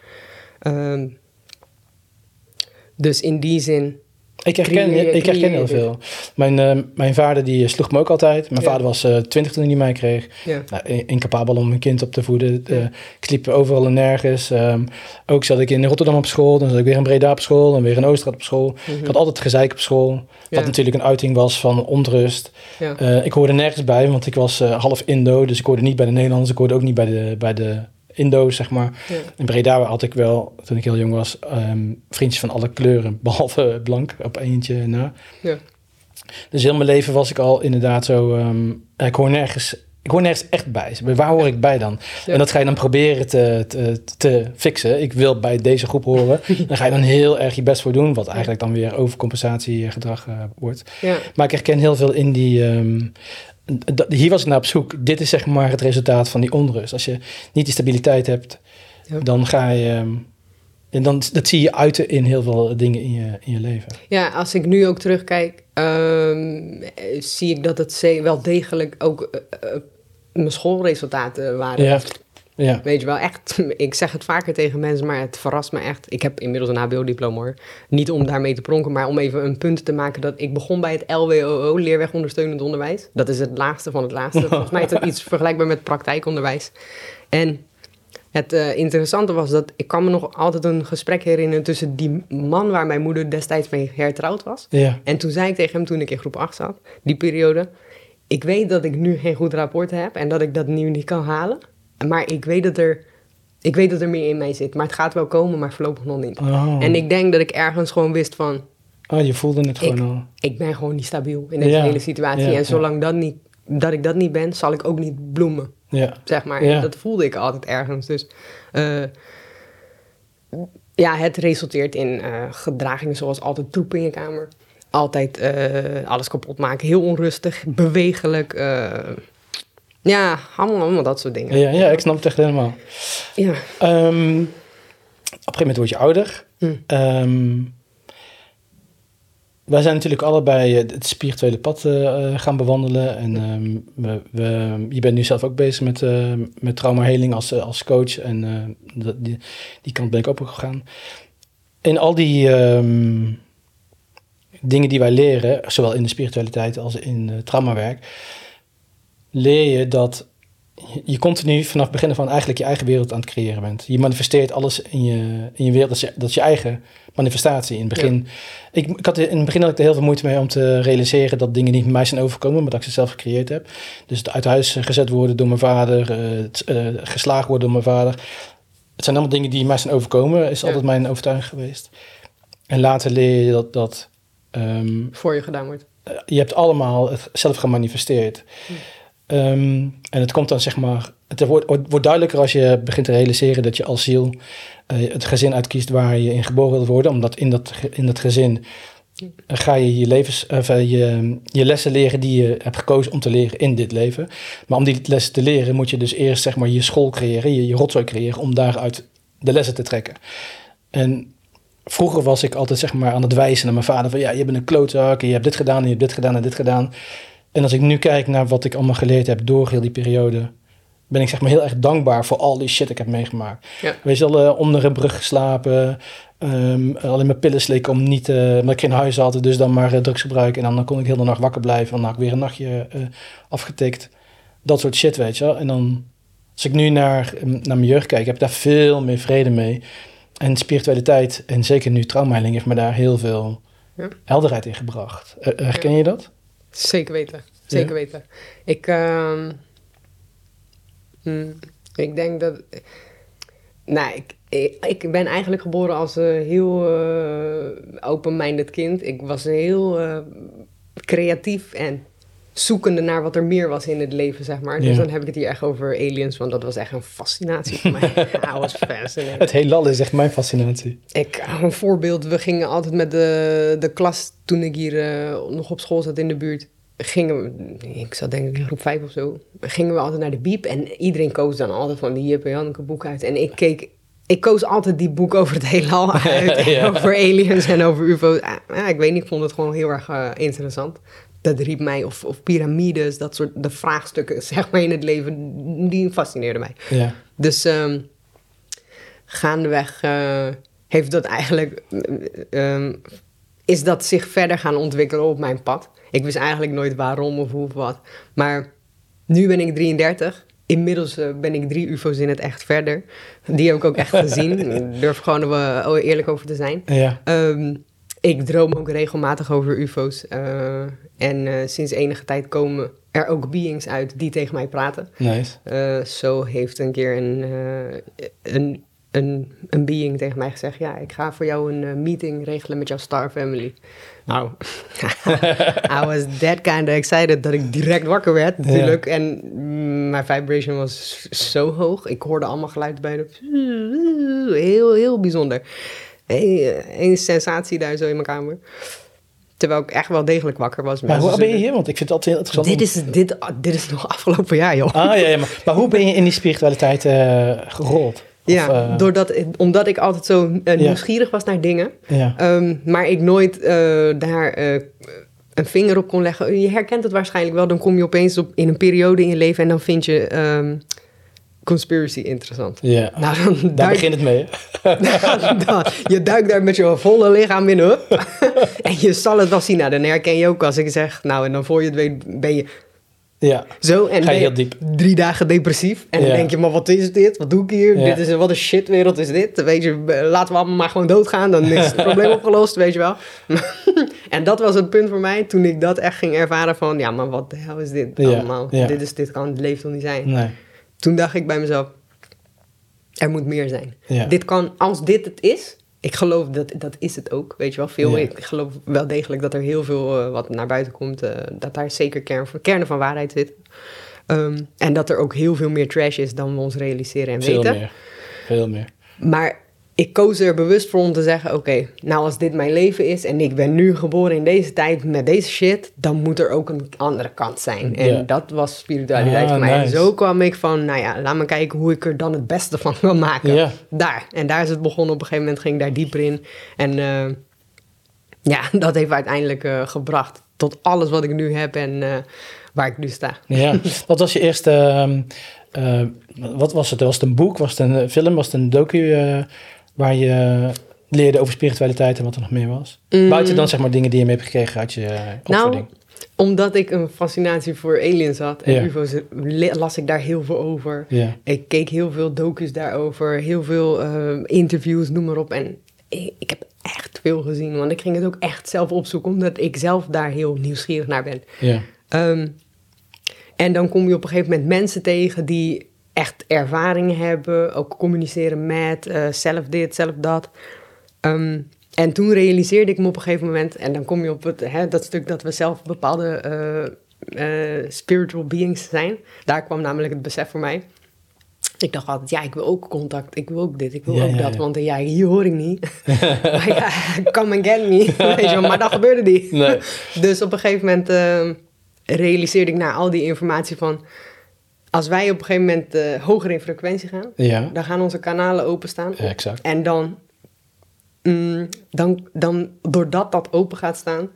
Ehm, dus in die zin, Ik herken, ik herken heel creëer veel. Mijn, eh, mijn vader die sloeg me ook altijd. Mijn Ja. vader was eh, twintig toen hij mij kreeg. ja. Nou, in- incapabel om een kind op te voeden. Eh, Ja. ik sliep overal en nergens. Ehm, ook zat ik in Rotterdam op school. Dan zat ik weer in Breda op school. Dan weer in Oosterhout op school. Ik had altijd gezeik op school. Wat Mhm. Natuurlijk een uiting was van onrust. Eh, ik hoorde nergens bij, want ik was eh, half Indo. Dus ik hoorde niet bij de Nederlanders. Ik hoorde ook niet bij de, bij de Indo's, zeg maar. Ja. In Breda had ik wel, toen ik heel jong was, ehm, vriendjes van alle kleuren. *laughs* Behalve blank, op eentje na. Ja. Dus heel mijn leven was ik al inderdaad zo... ehm, ik hoor nergens... Ik hoor nergens echt bij. Waar hoor ik bij dan? Ja. En dat ga je dan proberen te, te, te fixen. Ik wil bij deze groep horen. *laughs* Dan ga je dan heel erg je best voor doen. Wat eigenlijk dan weer overcompensatiegedrag eh wordt. Ja. Maar ik herken heel veel in die... ehm, hier was ik naar op zoek. Dit is zeg maar het resultaat van die onrust. Als je niet die stabiliteit hebt, Ja. dan ga je... ehm, en dan, dat zie je uiten in heel veel dingen in je, in je leven. ja, als ik nu ook terugkijk, ehm, eh, zie ik dat het wel degelijk ook eh, eh, mijn schoolresultaten waren. Ja, ja. Weet je wel, echt. *laughs* Ik zeg het vaker tegen mensen, maar het verrast me echt. Ik heb inmiddels een HBO-diploma hoor. Niet om daarmee te pronken, maar om even een punt te maken dat ik begon bij het LWOO, Leerweg Ondersteunend Onderwijs. Dat is het laagste van het laagste. *laughs* Volgens mij is dat iets vergelijkbaar met praktijkonderwijs. En het eh, interessante was dat ik kan me nog altijd een gesprek herinneren tussen die man waar mijn moeder destijds mee hertrouwd was. ja. En toen zei ik tegen hem, toen ik in groep 8 zat, die periode... Ik weet dat ik nu geen goed rapport heb en dat ik dat nu niet kan halen. Maar ik weet dat er, ik weet dat er meer in mij zit. Maar het gaat wel komen, maar voorlopig nog niet. Oh. En ik denk dat ik ergens gewoon wist van... Oh, je voelde het gewoon al. Ik ben gewoon niet stabiel in deze Ja, hele situatie. ja, en zolang dat, niet, dat ik dat niet ben, zal ik ook niet bloemen. Ja. Zeg maar. En dat voelde ik altijd ergens. Dus eh, ja, het resulteert in eh, gedragingen zoals altijd troepen in je kamer. Altijd eh, alles kapot maken. Heel onrustig, bewegelijk. eh, ja, allemaal, allemaal dat soort dingen. Ja, ja, ik snap het echt helemaal. Ja. Ehm, op een gegeven moment word je ouder. Hm. Ehm, wij zijn natuurlijk allebei eh, het spirituele pad gaan bewandelen. En ehm, we, we, je bent nu zelf ook bezig met, eh met traumaheling als, als coach. En dat, die, die kant ben ik ook op gegaan. In al die dingen die wij leren, zowel in de spiritualiteit als in uh, traumawerk, leer je dat je continu vanaf het begin van eigenlijk je eigen wereld aan het creëren bent. Je manifesteert alles in je, in je wereld. Dat is, je, dat is je eigen manifestatie. In het begin, ik, ik had, in het begin had ik er heel veel moeite mee om te realiseren dat dingen niet met mij zijn overkomen, maar dat ik ze zelf gecreëerd heb. Dus het uit huis gezet worden door mijn vader, uh, het, uh, geslagen worden door mijn vader. Het zijn allemaal dingen die mij zijn overkomen, is Ja. altijd mijn overtuiging geweest. En later leer je dat... dat um, Voor je gedaan wordt. je hebt allemaal het zelf gemanifesteerd. Ehm, en het komt dan zeg maar, het wordt, wordt duidelijker als je begint te realiseren dat je als ziel uh, het gezin uitkiest waar je in geboren wilt worden, omdat in dat, in dat gezin ga je je, levens, of, je, je lessen leren die je hebt gekozen om te leren in dit leven. Maar om die lessen te leren moet je dus eerst zeg maar, je school creëren, je, je rotzooi creëren om daaruit de lessen te trekken. En vroeger was ik altijd zeg maar aan het wijzen naar mijn vader van ja, je bent een klootzak en je hebt dit gedaan en je hebt dit gedaan en dit gedaan. En als ik nu kijk naar wat ik allemaal geleerd heb door heel die periode, ben ik zeg maar heel erg dankbaar voor al die shit ik heb meegemaakt. Ja. Wees al uh, onder een brug geslapen, um, alleen mijn pillen slikken om niet, uh, ik geen huis had, dus dan maar uh, drugs gebruiken. En dan, dan kon ik heel de nacht wakker blijven en dan had ik weer een nachtje afgetikt. Dat soort shit, weet je wel. En dan, als ik nu naar, naar mijn jeugd kijk, heb ik daar veel meer vrede mee. En spiritualiteit, en zeker nu traumaheiling, heeft me daar heel veel ja. helderheid in gebracht. herken je dat? Zeker weten, zeker weten. Ik, uh, ik denk dat... Nou, ik, ik, ben eigenlijk geboren als een heel uh, open-minded kind. Ik was heel uh, creatief en zoekende naar wat er meer was in het leven, zeg maar. Dus dan heb ik het hier echt over aliens, want dat was echt een fascinatie voor mij. *laughs* I was fascinated. Het heelal is echt mijn fascinatie. Ik, een voorbeeld, we gingen altijd met de, de klas, toen ik hier uh, nog op school zat in de buurt, gingen we, ik zat denk ik in groep vijf of zo, gingen we altijd naar de biep en iedereen koos dan altijd van die Jip Janneke boek uit. En ik keek, ik koos altijd die boek over het heelal *laughs* uit, over aliens en over ufo's. Ah, ik weet niet, ik vond het gewoon heel erg uh, interessant dat riep mij, of, of piramides, dat soort de vraagstukken *laughs* zeg maar in het leven, die fascineerden mij. Ja. Dus um, gaandeweg uh, heeft dat eigenlijk, um, is dat zich verder gaan ontwikkelen op mijn pad. Ik wist eigenlijk nooit waarom of hoe of wat. Maar nu ben ik 33. Inmiddels uh, ben ik drie UFO's in het echt verder. Die heb ik ook echt gezien. *laughs* Ik durf gewoon er eerlijk over te zijn. Ja. Um, ik droom ook regelmatig over UFO's. Uh, en uh, sinds enige tijd komen er ook beings uit die tegen mij praten. Nice. Uh, zo heeft een keer een, een, een, een being tegen mij gezegd: Ja, ik ga voor jou een meeting regelen met jouw Star Family. Nou, *laughs* I was that kind of excited dat ik direct wakker werd, natuurlijk. En mijn vibration was zo hoog. Ik hoorde allemaal geluid bij de. Heel, heel bijzonder. Een sensatie daar zo in mijn kamer. Terwijl ik echt wel degelijk wakker was. Maar hoe ben je hier? Want ik vind het altijd heel interessant. Dit is, dit, dit is nog afgelopen jaar, joh. Ah, ja, ja maar, maar hoe ben je in die spiritualiteit uh, gerold? Ja, uh, doordat, omdat ik altijd zo uh, nieuwsgierig was naar dingen. Ja. Um, maar ik nooit daar een vinger op kon leggen. Je herkent het waarschijnlijk wel. Dan kom je opeens op, in een periode in je leven en dan vind je... Um, conspiracy interessant. Ja, nou, dan daar begint het mee. *laughs* dan, je duikt daar met je volle lichaam in op. *laughs* en je zal het wel zien. Nou, dan herken je ook als ik zeg, nou, en dan voor je het weet ben je ja. Zo, en Ga je heel diep. drie dagen depressief. En dan denk je, maar wat is dit? Wat doe ik hier? Dit is, wat een shitwereld is dit? Weet je, laten we allemaal maar gewoon doodgaan. Dan is het *laughs* probleem opgelost, weet je wel. en dat was het punt voor mij toen ik dat echt ging ervaren van... Ja, maar wat de hel is dit allemaal? Dit, is, dit kan het leven toch niet zijn? Nee toen dacht ik bij mezelf, er moet meer zijn. Dit kan, als dit het is, ik geloof dat dat is het ook, weet je wel. Veel, Ik geloof wel degelijk dat er heel veel uh, wat naar buiten komt, uh, dat daar zeker kern, kernen van waarheid zit. Um, en dat er ook heel veel meer trash is dan we ons realiseren en veel weten. Meer. Veel meer. Maar ik koos er bewust voor om te zeggen: Oké, nou als dit mijn leven is en ik ben nu geboren in deze tijd met deze shit, dan moet er ook een andere kant zijn. En dat was spiritualiteit ah, voor mij. En zo kwam ik van: Nou ja, laat me kijken hoe ik er dan het beste van wil maken. Daar. En daar is het begonnen. Op een gegeven moment ging ik daar dieper in. En uh, ja, *laughs* dat heeft uiteindelijk uh, gebracht tot alles wat ik nu heb en uh, waar ik nu sta. Ja, *laughs* wat was je eerste. Uh, wat was het? Was het een boek? Was het een film? Was het een docu? Waar je leerde over spiritualiteit en wat er nog meer was? Mm. Buiten dan zeg maar dingen die je mee hebt gekregen uit je eh, opvoeding. Nou, omdat ik een fascinatie voor aliens had en UFO's, las ik daar heel veel over. Ik keek heel veel docu's daarover, heel veel uh, interviews, noem maar op. En ik, ik, heb echt veel gezien, want ik ging het ook echt zelf opzoeken, omdat ik zelf daar heel nieuwsgierig naar ben. Ja. Um, en dan kom je op een gegeven moment mensen tegen die echt ervaring hebben, ook communiceren met, uh, zelf dit, zelf dat. Um, En toen realiseerde ik me op een gegeven moment, en dan kom je op het, hè, dat stuk dat we zelf bepaalde eh, eh, spiritual beings zijn. Daar kwam namelijk het besef voor mij. Ik dacht altijd, ja, ik wil ook contact, ik wil ook dit, ik wil Ja, ook ja, dat, ja. want eh, ja, hier hoor ik niet. *laughs* maar ja, come and get me, *laughs* weet je wel, maar dat gebeurde niet. Nee. *laughs* Dus op een gegeven moment eh, realiseerde ik na al die informatie van... als wij op een gegeven moment eh, hoger in frequentie gaan... Ja, dan gaan onze kanalen openstaan. ja, exact. En dan, mm, dan, dan, doordat dat open gaat staan,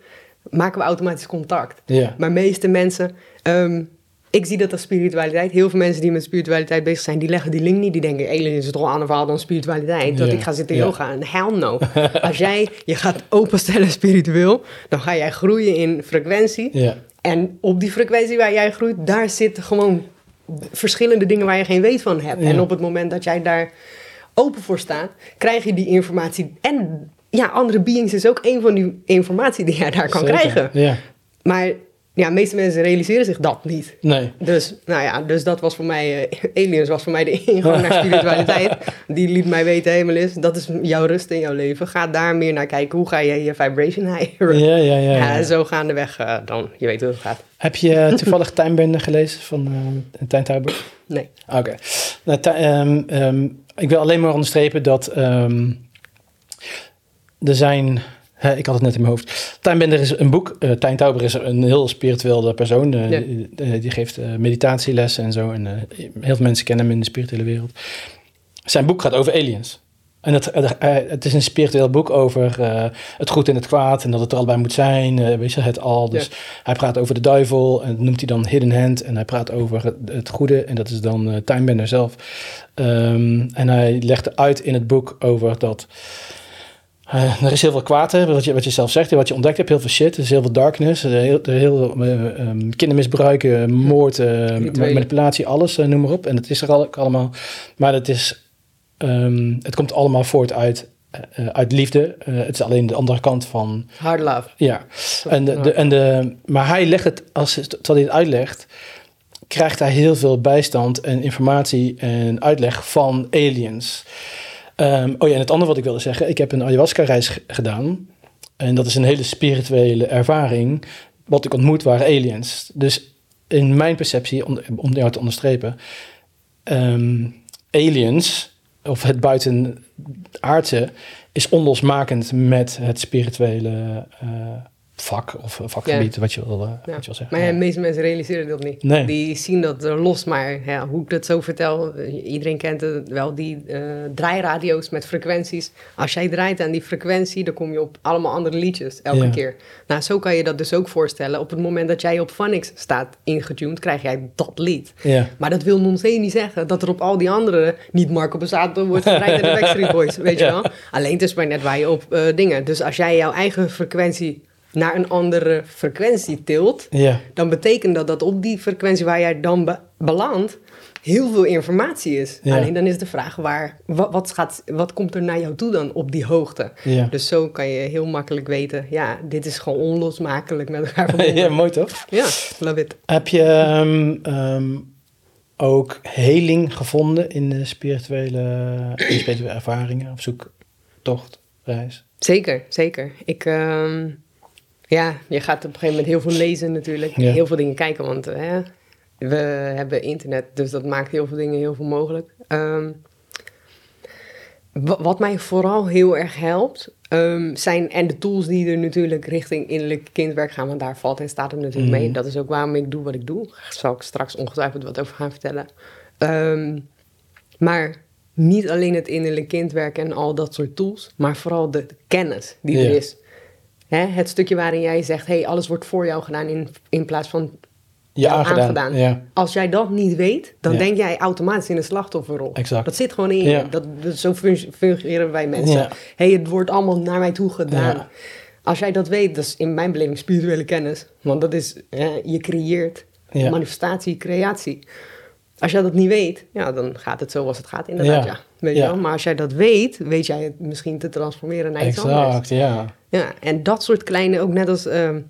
maken we automatisch contact. Ja, Maar meeste mensen, ehm, ik zie dat als spiritualiteit. Heel veel mensen die met spiritualiteit bezig zijn, die leggen die link niet. Die denken, alien is het toch een ander verhaal dan spiritualiteit. Dat Ja, ik ga zitten yoga. En hell no. *laughs* als jij je gaat openstellen spiritueel, dan ga jij groeien in frequentie. En op die frequentie waar jij groeit, daar zitten gewoon verschillende dingen waar je geen weet van hebt. Ja. En op het moment dat jij daar open voor staat, krijg je die informatie. En ja, andere beings is ook een van die informatie die jij daar kan zeker. krijgen. Ja, Maar ja, de meeste mensen realiseren zich dat niet. nee. Dus, nou ja, dus dat was voor mij, eh, Aliens was voor mij de *laughs* ingang naar spiritualiteit. Die liet mij weten, helemaal is, dat is jouw rust in jouw leven. Ga daar meer naar kijken, hoe ga je je vibration higher? Ja, ja, ja. Ja, ja. zo gaandeweg uh, dan, je weet hoe het gaat. Heb je eh, toevallig *laughs* Tuinbende gelezen van uh, Tijn Tauber? Nee. Oké. Okay. Nou, um, um, ik wil alleen maar onderstrepen dat um, er zijn... Ik had het net in mijn hoofd. Tijnbender is een boek. Uh, Tijn Tauber is een heel spirituele persoon. Uh, ja. die, die, geeft uh, meditatielessen en zo. En heel veel mensen kennen hem in de spirituele wereld. Zijn boek gaat over aliens. En het, is een spiritueel boek over het goed en het kwaad en dat het er allebei moet zijn, weet je, het al. Dus ja. hij praat over de duivel en dat noemt hij dan Hidden Hand. En hij praat over het, het goede en dat is dan uh, Timebender zelf. Um, en hij legt uit in het boek over dat uh, er is heel veel kwaad, hè, wat, je, wat je zelf zegt, wat je ontdekt hebt, heel veel shit. Er is heel veel darkness, er heel, er heel uh, um, kindermisbruik, uh, moord, manipulatie, alles, noem maar op. En dat is er al, allemaal. Maar het is Um, het komt allemaal voort uit, uit liefde. Het is alleen de andere kant van. Hard love. Ja. En de, de, en de, maar hij legt het, als terwijl hij het uitlegt, krijgt hij heel veel bijstand en informatie en uitleg van aliens. Um, oh ja, en het andere wat ik wilde zeggen, ik heb een ayahuasca-reis gedaan. En dat is een hele spirituele ervaring. Wat ik ontmoet waren aliens. Dus in mijn perceptie, om, jou te onderstrepen, um, aliens of het buitenaardse is onlosmakend met het spirituele uh, vak of vakgebied, ja. wat, je wil, ja. wat je wil zeggen. Maar ja, de meeste mensen realiseren dat niet. Nee. Die zien dat er los, maar ja, hoe ik dat zo vertel, iedereen kent het wel, die uh, draairadio's met frequenties. Als jij draait aan die frequentie, dan kom je op allemaal andere liedjes elke keer. Nou, zo kan je dat dus ook voorstellen. Op het moment dat jij op Phonics staat ingetuned, krijg jij dat lied. Maar dat wil non niet zeggen dat er op al die andere niet Marco Bazzato wordt gedraaid en de Backstreet Boys, weet je wel. Alleen het is maar net waar je op eh, dingen. Dus als jij jouw eigen frequentie naar een andere frequentie tilt, Ja. dan betekent dat dat op die frequentie waar jij dan be belandt, heel veel informatie is. Ja. Alleen dan is de vraag waar, wat, wat, gaat, wat komt er naar jou toe dan op die hoogte? Ja. Dus zo kan je heel makkelijk weten, ja, dit is gewoon onlosmakelijk met elkaar *laughs* verbonden. ja, mooi toch? Ja, love it. Heb je um, um, ook heling gevonden in de spirituele, spirituele ervaringen, op zoektocht, reis? Zeker, zeker. Ik, um, ja, je gaat op een gegeven moment heel veel lezen natuurlijk. Ja. Heel veel dingen kijken, want uh, we hebben internet, dus dat maakt heel veel dingen heel veel mogelijk. Um, wat mij vooral heel erg helpt, um, zijn en de tools die er natuurlijk richting innerlijk kindwerk gaan, want daar valt en staat het natuurlijk mm. mee. Dat is ook waarom ik doe wat ik doe. Daar zal ik straks ongetwijfeld wat over gaan vertellen. Um, maar niet alleen het innerlijk kindwerk en al dat soort tools, maar vooral de, de kennis die ja. er is. Hè, het stukje waarin jij zegt, hey, alles wordt voor jou gedaan in, in plaats van ja, aangedaan. aangedaan. Ja. Als jij dat niet weet, dan Ja. denk jij automatisch in de slachtofferrol. Exact. Dat zit gewoon in je. Ja. Dat, dat, zo fun- fungeren wij mensen. Hey, het wordt allemaal naar mij toe gedaan. Als jij dat weet, dat is in mijn beleving spirituele kennis. Want dat is, hè, je creëert manifestatie, creatie. Als jij dat niet weet, ja, dan gaat het zoals het gaat inderdaad, ja. Weet je wel? Maar als jij dat weet, weet jij het misschien te transformeren naar iets anders. Exact, ja. Ja, en dat soort kleine, ook net als... ehm,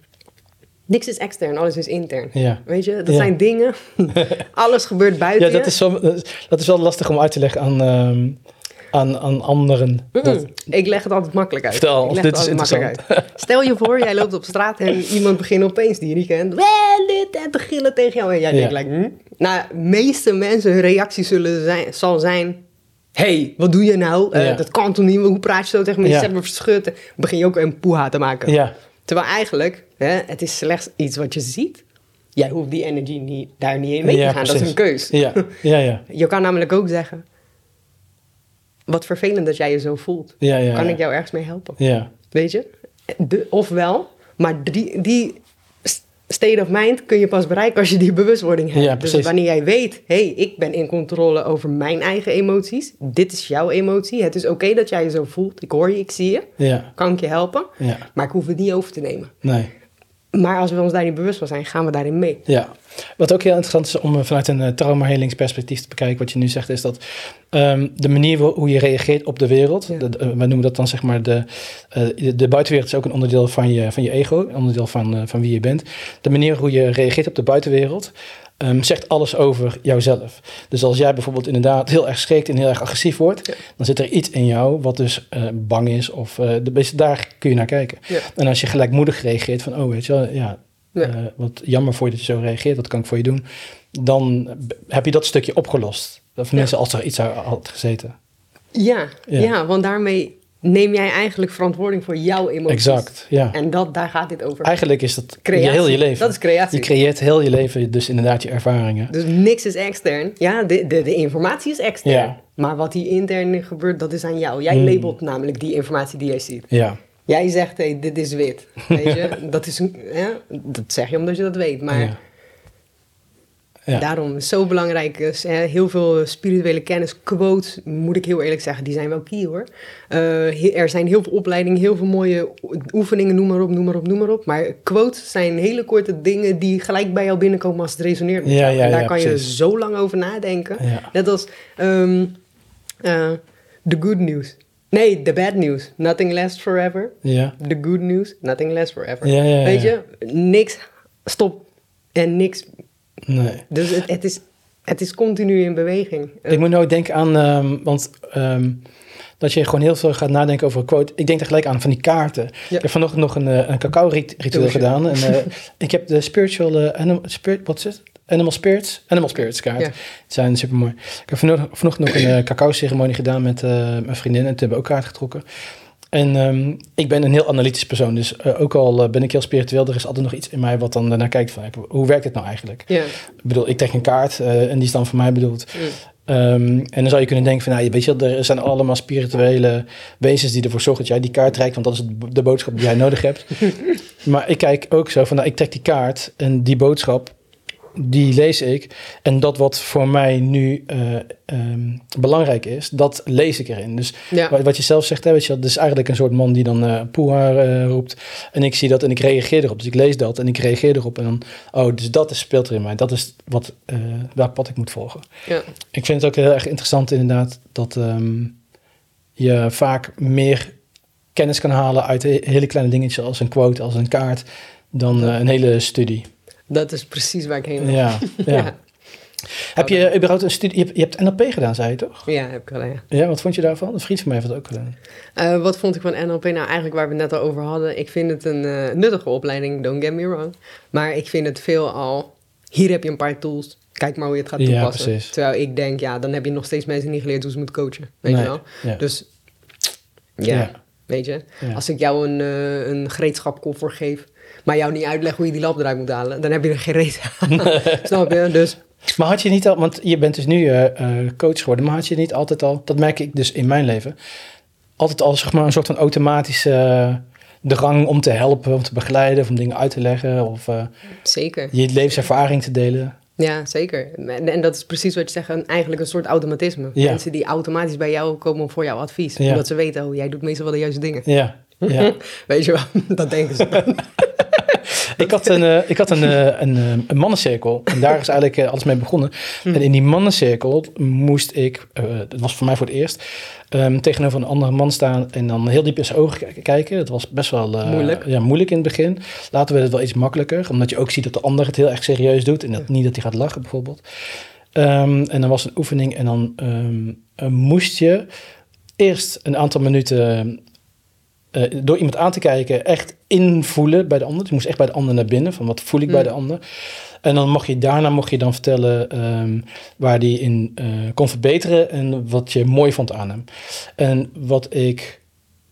niks is extern, alles is intern. Ja. Weet je, dat Ja. zijn dingen. *laughs* alles gebeurt buiten Ja, dat is, zo, dat is- wel lastig om uit te leggen aan, ehm, aan, aan anderen. Dat, Ik leg het altijd makkelijk uit. Vertel, Ik of leg dit het is uit. Stel je voor, jij loopt op straat en iemand begint opeens die je niet kent. "Wel, dit en te gillen tegen jou. En jij denkt, like, hm? Nou, de meeste mensen, hun reactie zullen zijn, zal zijn... hey, wat doe je nou? Eh, Ja. Dat kan toch niet? Hoe praat je zo tegen me? Je Ja. zet me verschut. Begin je ook een poeha te maken. ja, Terwijl eigenlijk, hè, het is slechts iets wat je ziet. Jij hoeft die energie niet, daar niet in mee te gaan. Dat is een keus. ja, ja, ja. *laughs* Je kan namelijk ook zeggen... Wat vervelend dat jij je zo voelt. kan ik jou ergens mee helpen? Ja, Weet je? De, ofwel, maar die, die state of mind kun je pas bereiken als je die bewustwording hebt. Ja, dus wanneer jij weet, hé, hey, ik ben in controle over mijn eigen emoties. Dit is jouw emotie. Het is oké dat jij je zo voelt. Ik hoor je, ik zie je. ja, Kan ik je helpen? ja. Maar ik hoef het niet over te nemen. Nee. Maar als we ons daar niet bewust van zijn, gaan we daarin mee. Ja, wat ook heel interessant is om eh, vanuit een uh, traumahelingsperspectief te bekijken, wat je nu zegt, is dat ehm, de manier hoe je reageert op de wereld, Ja. de- we noemen dat dan zeg maar de, eh, de, de buitenwereld is ook een onderdeel van je, van je ego, een onderdeel van, eh, van wie je bent. De manier hoe je reageert op de buitenwereld ehm, zegt alles over jouzelf. Dus als jij bijvoorbeeld inderdaad heel erg schrikt en heel erg agressief wordt, Ja. dan zit er iets in jou wat dus eh, bang is of de, daar kun je naar kijken. Ja. En als je gelijkmoedig reageert van, oh weet je wel, ja, Ja. eh, wat jammer voor je dat je zo reageert, wat kan ik voor je doen? Dan heb je dat stukje opgelost. Of tenminste, als er iets had gezeten. Ja, Ja. ja. want daarmee neem jij eigenlijk verantwoording voor jouw emoties. Exact, ja. En dat, daar gaat dit over. Eigenlijk is dat je Creatie. heel je leven. Dat is creatie. Je creëert heel je leven, dus inderdaad je ervaringen. Dus niks is extern. Ja, de, de, de informatie is extern. Ja. Maar wat hier intern gebeurt, dat is aan jou. Jij Hmm. labelt namelijk die informatie die jij ziet. Ja, Jij zegt, hey, dit is wit. Weet *laughs* je? dat, is een, ja, dat zeg je omdat je dat weet. Maar ja. Ja. daarom is het zo belangrijk. Hè, heel veel spirituele kennis, quotes, moet ik heel eerlijk zeggen, die zijn wel key hoor. Eh, er zijn heel veel opleidingen, heel veel mooie oefeningen, noem maar op, noem maar op, noem maar op. Maar quotes zijn hele korte dingen die gelijk bij jou binnenkomen als het resoneert met Ja, jou. ja, en daar kan je zo lang over nadenken. Net als ehm eh, the good news. Nee, the bad news. Nothing lasts forever. Ja. The good news, nothing lasts forever. Ja, ja, ja, Weet je, niks stopt en niks. Nee. Dus het, het, is, het is continu in beweging. Ik moet nou denken aan, ehm, want ehm, dat je gewoon heel veel gaat nadenken over een quote. Ik denk er gelijk aan van die kaarten. Ik heb vanochtend nog een, eh, een cacao rit- ritueel gedaan. En, eh, *laughs* ik heb de spiritual, eh, animal, spirit, wat is het? Animal Spirits? Animal Spirits kaart. Ja. Zijn super mooi. Ik heb vanochtend, nog een cacao ceremonie gedaan met mijn vriendin. En toen hebben we ook kaart getrokken. En ehm, ik ben een heel analytisch persoon. Dus eh, ook al eh, ben ik heel spiritueel, er is altijd nog iets in mij wat dan daarnaar kijkt van, hoe werkt het nou eigenlijk? Ik bedoel, ik trek een kaart eh, en die is dan voor mij bedoeld. Mm. Ehm, en dan zou je kunnen denken van, nou, weet je, er zijn allemaal spirituele wezens die ervoor zorgen dat jij die kaart trekt, want dat is de boodschap die jij nodig hebt. *laughs* maar ik kijk ook zo van, nou, ik trek die kaart en die boodschap, die lees ik. En dat wat voor mij nu eh, ehm, belangrijk is, dat lees ik erin. Dus Ja. wat, wat je zelf zegt, hè, weet je, dat is eigenlijk een soort man die dan eh poeha eh, roept. En ik zie dat en ik reageer erop. Dus ik lees dat en ik reageer erop. En dan, oh, dus dat is, speelt er in mij. Dat is wat, eh, welk pad ik moet volgen. Ja. Ik vind het ook heel erg interessant inderdaad dat ehm, je vaak meer kennis kan halen uit he- hele kleine dingetjes als een quote, als een kaart, dan een hele studie. Dat is precies waar ik heen wil. Ja, *laughs* ja. Ja. Heb je überhaupt een studie, je hebt, je hebt NLP gedaan, zei je toch? Ja, heb ik gedaan. ja. Ja, wat vond je daarvan? Een vriend van mij heeft dat ook gedaan. Eh, wat vond ik van NLP? Nou, eigenlijk waar we het net al over hadden. Ik vind het een eh, nuttige opleiding, don't get me wrong. Maar ik vind het veel al... Hier heb je een paar tools. Kijk maar hoe je het gaat Ja, toepassen. precies. Terwijl ik denk, ja, dan heb je nog steeds mensen niet geleerd hoe ze moeten coachen. Weet Nee, je wel? ja. Dus ja, Ja. weet je. Ja. Als ik jou een, eh, een gereedschapkoffer geef... maar jou niet uitleg hoe je die lap eruit moet halen... dan heb je er geen reet aan. *laughs* Snap je? Dus Maar had je niet al, want je bent dus nu eh, eh, coach geworden, maar had je niet altijd al, dat merk ik dus in mijn leven, altijd al zeg maar een soort van automatische eh, drang om te helpen, om te begeleiden, of om dingen uit te leggen, of eh, zeker. je levenservaring te delen. Ja, zeker. En, en dat is precies wat je zegt, een, eigenlijk een soort automatisme. Ja. Mensen die automatisch bij jou komen voor jouw advies. Ja. Omdat ze weten, oh, jij doet meestal wel de juiste dingen. Ja, ja. *laughs* Weet je wel, *laughs* dat denken ze. *laughs* ik had een, eh, ik had een, eh, een, eh, een mannencirkel en daar is eigenlijk alles mee begonnen. Hm. En in die mannencirkel moest ik, dat was voor mij voor het eerst, ehm, tegenover een andere man staan en dan heel diep in zijn ogen kijken. Dat was best wel Moeilijk. Ja, moeilijk in het begin. Later werd het wel iets makkelijker, omdat je ook ziet dat de ander het heel erg serieus doet en dat, niet dat hij gaat lachen bijvoorbeeld. Ehm, en dan was een oefening en dan ehm, eh, moest je eerst een aantal minuten uh, door iemand aan te kijken echt invoelen bij de ander. Dus je moest echt bij de ander naar binnen, van wat voel ik bij mm. de ander. En dan mocht je daarna mocht je dan vertellen um, waar die in uh, kon verbeteren en wat je mooi vond aan hem. En wat ik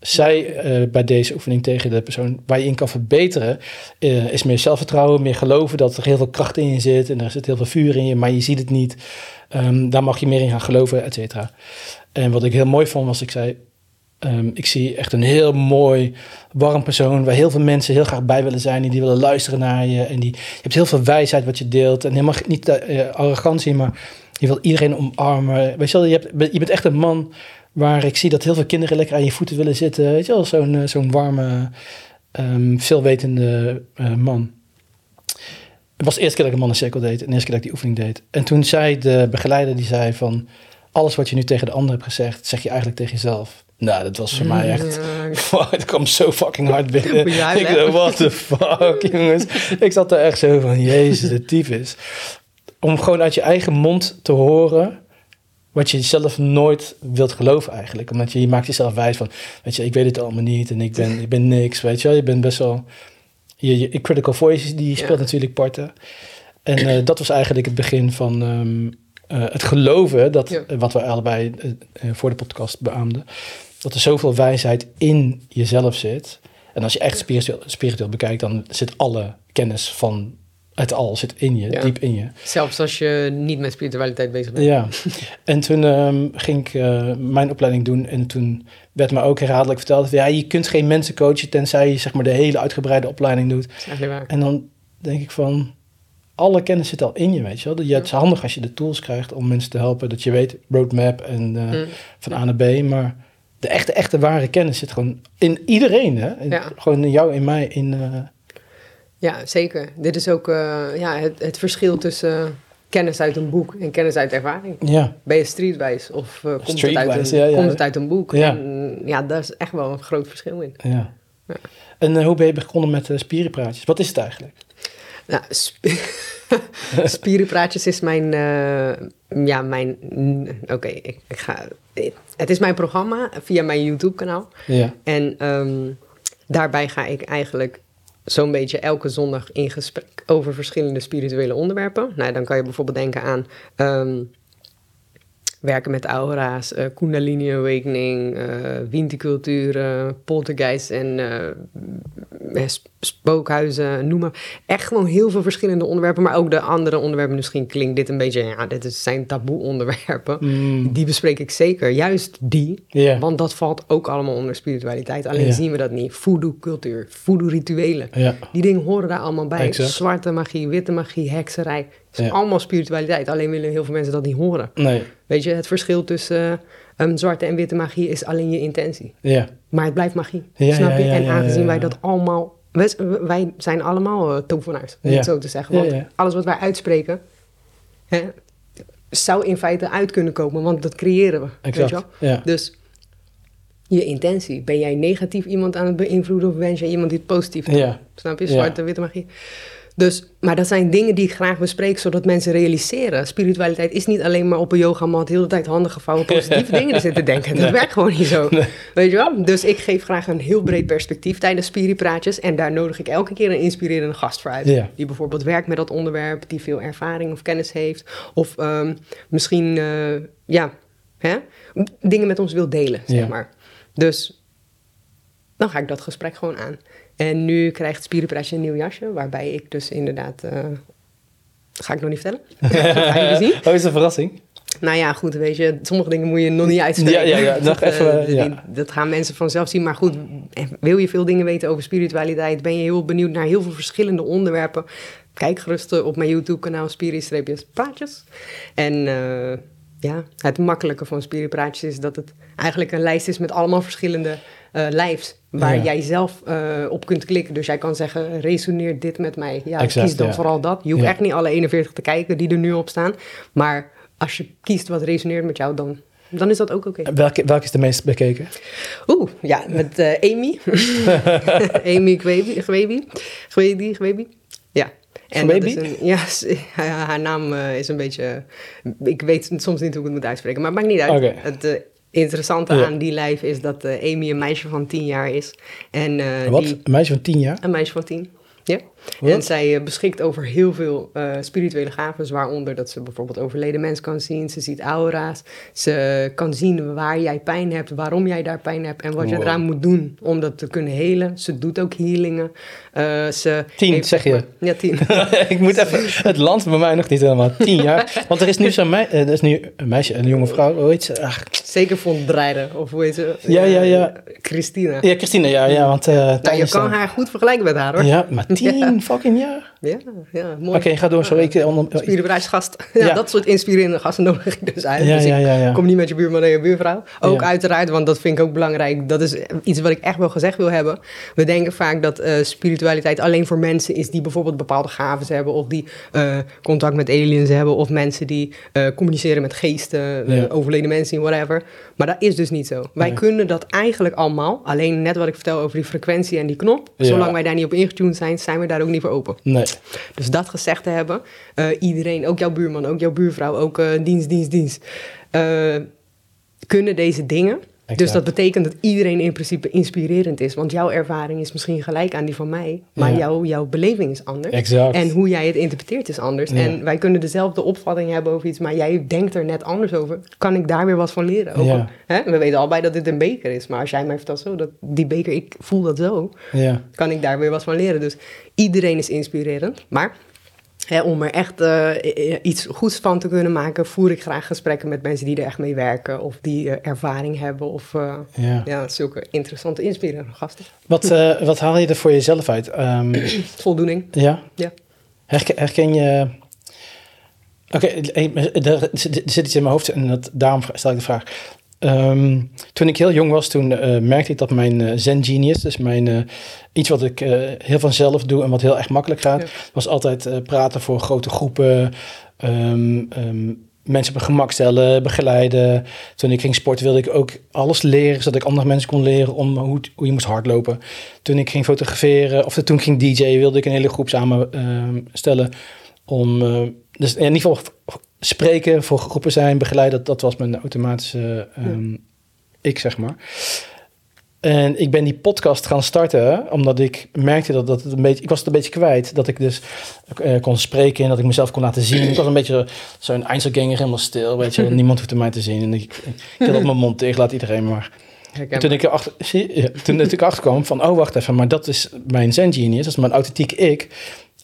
zei uh, bij deze oefening tegen de persoon waar je in kan verbeteren, uh, is meer zelfvertrouwen, meer geloven dat er heel veel kracht in je zit en er zit heel veel vuur in je, maar je ziet het niet. Um, daar mag je meer in gaan geloven, et cetera. En wat ik heel mooi vond was, ik zei, um, ik zie echt een heel mooi, warm persoon waar heel veel mensen heel graag bij willen zijn en die willen luisteren naar je. En die, je hebt heel veel wijsheid wat je deelt en helemaal niet uh, arrogantie, maar je wil iedereen omarmen. Weet je wel, je, hebt, je bent echt een man Waar ik zie dat heel veel kinderen lekker aan je voeten willen zitten. Weet je wel, zo'n eh, zo'n warme, um, veelwetende man. Het was de eerste keer dat ik een mannencirkel deed. En de eerste keer dat ik die oefening deed. En toen zei de begeleider, die zei van... Alles wat je nu tegen de ander hebt gezegd, zeg je eigenlijk tegen jezelf. Nou, dat was voor mij echt... Ja. *laughs* het kwam zo fucking hard binnen. ik dacht, what the fuck, *laughs* jongens. Ik zat er echt zo van, jezus, de tyfus. Om gewoon uit je eigen mond te horen wat je zelf nooit wilt geloven eigenlijk. Omdat je, je maakt jezelf wijs van, weet je, ik weet het allemaal niet en ik ben, ik ben niks, weet je wel. Je bent best wel... Je, je critical voice, die speelt natuurlijk parten. En uh, dat was eigenlijk het begin van um, uh, het geloven, dat, ja. wat we allebei uh, voor de podcast beaamden, dat er zoveel wijsheid in jezelf zit. En als je echt spiritueel, spiritueel bekijkt, dan zit alle kennis van het al zit in je, diep in je. Zelfs als je niet met spiritualiteit bezig bent. Ja, en toen um, ging ik uh, mijn opleiding doen en toen werd me ook herhaaldelijk verteld... ja, je kunt geen mensen coachen tenzij je zeg maar, de hele uitgebreide opleiding doet. waar. En dan denk ik van, alle kennis zit al in je, weet je wel. Je, het is handig als je de tools krijgt om mensen te helpen, dat je weet roadmap en uh, mm. van A naar B, maar... De echte, echte ware kennis zit gewoon in iedereen, hè? In, ja. Gewoon in jou, in mij, in... Uh, ja, zeker. Dit is ook uh, ja, het, het, verschil tussen kennis uit een boek en kennis uit ervaring. Ja. Ben je streetwijs of uh, komt, het uit een, ja, ja. komt het uit een boek? Ja. En, ja, daar is echt wel een groot verschil in. Ja. ja. En uh, hoe ben je begonnen met uh, spierenpraatjes? Wat is het eigenlijk? Nou, sp *laughs* spierenpraatjes is mijn... ja, mijn... Oké, ik, ik, ga... Het is mijn programma via mijn YouTube-kanaal. Ja. En um, daarbij ga ik eigenlijk zo'n beetje elke zondag in gesprek over verschillende spirituele onderwerpen. Nou, dan kan je bijvoorbeeld denken aan um, werken met aura's, uh, Kundalini Awakening, uh, winterculturen, poltergeist en uh, spookhuizen, noem maar. Echt gewoon heel veel verschillende onderwerpen, maar ook de andere onderwerpen. Misschien klinkt dit een beetje, ja, dit zijn taboe onderwerpen. Mm. Die bespreek ik zeker, juist die, yeah. want dat valt ook allemaal onder spiritualiteit. Alleen yeah. zien we dat niet. Voodoo-cultuur, voodoo-rituelen, yeah. die dingen horen daar allemaal bij. Exact. Zwarte magie, witte magie, hekserij. Het is allemaal spiritualiteit, alleen willen heel veel mensen dat niet horen. Nee. Weet je, het verschil tussen um, zwarte en witte magie is alleen je intentie. Ja. Maar het blijft magie, snap je? en aangezien wij dat allemaal... Wij, wij zijn allemaal uh, tovenaars, om het zo te zeggen. Want alles wat wij uitspreken... Hè, zou in feite uit kunnen komen, want dat creëren we. Exact. Weet je wel? Dus je intentie. Ben jij negatief iemand aan het beïnvloeden of wens jij iemand die het positief doet? Snap je? Zwarte, witte magie. Dus, maar dat zijn dingen die ik graag bespreek, zodat mensen realiseren. Spiritualiteit is niet alleen maar op een yogamat de hele tijd handen gevouwen positieve *laughs* dingen te zitten denken. Dat werkt gewoon niet zo. Weet je wel? Dus ik geef graag een heel breed perspectief tijdens spiripraatjes. En daar nodig ik elke keer een inspirerende gast voor uit. Ja. Die bijvoorbeeld werkt met dat onderwerp, die veel ervaring of kennis heeft. Of um, misschien, uh, ja, hè? dingen met ons wil delen, zeg Ja. maar. Dus dan ga ik dat gesprek gewoon aan. En nu krijgt Spierenpraatje een nieuw jasje, waarbij ik dus inderdaad... Uh, ga ik nog niet vertellen. *laughs* ga je *laughs* zien. Oh, is een verrassing? Nou ja, goed, weet je, sommige dingen moet je nog niet uitspreken. Ja, ja, ja. *laughs* Nog dat, even, uh, ja. die- dat gaan mensen vanzelf zien. Maar goed, wil je veel dingen weten over spiritualiteit? Ben je heel benieuwd naar heel veel verschillende onderwerpen? Kijk gerust eh, op mijn YouTube-kanaal Spiri-praatjes. En eh, ja, het makkelijke van Spiri-praatjes is dat het eigenlijk een lijst is met allemaal verschillende eh lives. Waar Ja. jij zelf eh, op kunt klikken. Dus jij kan zeggen, resoneert dit met mij? Ja, Exact, kies dan ja. vooral dat. Je hoeft Ja. echt niet alle 41 te kijken die er nu op staan. Maar als je kiest wat resoneert met jou, dan, dan is dat ook oké. Welke, welke is de meest bekeken? Oeh, ja, met eh, Amy. *laughs* Amy Gwebi. Gwebi. Gwebi. Gwebi. Ja. En dat Gwebi? is een, ja, *laughs* haar naam is een beetje... Ik weet soms niet hoe ik het moet uitspreken, maar het maakt niet uit. Het, interessante Ja. aan die lijf is dat eh, Amy een meisje van 10 jaar is. En, eh, Wat? Die, Een meisje van tien jaar? een meisje van 10. Ja. En zij eh, beschikt over heel veel eh, spirituele gaven, waaronder dat ze bijvoorbeeld overleden mensen kan zien. Ze ziet aura's. Ze kan zien waar jij pijn hebt, waarom jij daar pijn hebt en wat je eraan moet doen om dat te kunnen helen. Ze doet ook healingen. Eh, ze Tien, heeft, zeg je? Ja, tien. *laughs* ik moet even... Het land bij mij nog niet helemaal. Tien jaar. Want er is nu zo'n er is nu een meisje, een jonge vrouw. Hoe heet ze? Ach, Zeker Dreider, of hoe heet ze? Ja, ja, ja. Christina. ja, Christine. Ja, ja. Want nou, je kan haar goed vergelijken met haar hoor. Ja, maar *laughs* tien fucking jaar. Ja, ja, Oké, mooi. ga door. Sorry. Ik, eh, onder, Spierenbedrijfsgast. *laughs* Ja, Ja. dat soort inspirerende gasten nodig ik dus uit. Ja, dus ik kom niet met je buurman en je buurvrouw. Ook uiteraard, want dat vind ik ook belangrijk. Dat is iets wat ik echt wel gezegd wil hebben. We denken vaak dat eh, spiritualiteit alleen voor mensen is die bijvoorbeeld bepaalde gaven hebben. Of die eh, contact met aliens hebben. Of mensen die eh, communiceren met geesten, eh, overleden mensen, whatever. Maar dat is dus niet zo. Wij Nee. kunnen dat eigenlijk allemaal. Alleen net wat ik vertel over die frequentie en die knop. Zolang wij daar niet op ingetuned zijn, zijn we daar ook niet voor open. Nee. Dus dat gezegd te hebben, eh, iedereen, ook jouw buurman, ook jouw buurvrouw, ook eh, dienst, dienst, dienst, eh, kunnen deze dingen. Dus dat betekent dat iedereen in principe inspirerend is. Want jouw ervaring is misschien gelijk aan die van mij, maar Ja. jouw, jouw beleving is anders. Exact. En hoe jij het interpreteert is anders. Ja. En wij kunnen dezelfde opvatting hebben over iets, maar jij denkt er net anders over. Kan ik daar weer wat van leren? Ook Ja. al- hè? We weten allebei dat dit een beker is, maar als jij mij vertelt zo, dat die beker, ik voel dat zo Ja. kan ik daar weer wat van leren. Dus iedereen is inspirerend. Maar om er echt eh, iets goeds van te kunnen maken, voer ik graag gesprekken met mensen die er echt mee werken. Of die eh, ervaring hebben. Of eh, Ja. ja, zulke interessante, inspirerende gasten. Wat, wat haal je er voor jezelf uit? Ehm, *clears throat* Voldoening. ja? Ja. Herken, herken je... Oké, zit er zit iets in mijn hoofd en dat, daarom stel ik de vraag. Ehm, toen ik heel jong was, toen eh, merkte ik dat mijn eh, Zen Genius, dus mijn, eh, iets wat ik heel vanzelf doe en wat heel erg makkelijk gaat, Ja. was altijd praten voor grote groepen, ehm, ehm, mensen op een gemak stellen, begeleiden. Toen ik ging sporten wilde ik ook alles leren, zodat ik andere mensen kon leren om hoe, hoe je moest hardlopen. Toen ik ging fotograferen, of toen ik ging DJ, wilde ik een hele groep samenstellen om, dus in ieder geval spreken, voor groepen zijn, begeleiden, dat, dat was mijn automatische ehm, ik, zeg maar. En ik ben die podcast gaan starten, omdat ik merkte dat, dat het een beetje, ik was het een beetje kwijt, dat ik dus eh, kon spreken en dat ik mezelf kon laten zien. Ik was een beetje zo'n Einzelganger, helemaal stil, weet je, *laughs* niemand hoefde mij te zien. En ik, ik had op mijn mond tegen, laat iedereen maar. En toen ik erachter, zie ja, toen ik erachter kwam van, oh wacht even, maar dat is mijn Zen Genius, dat is mijn authentieke ik.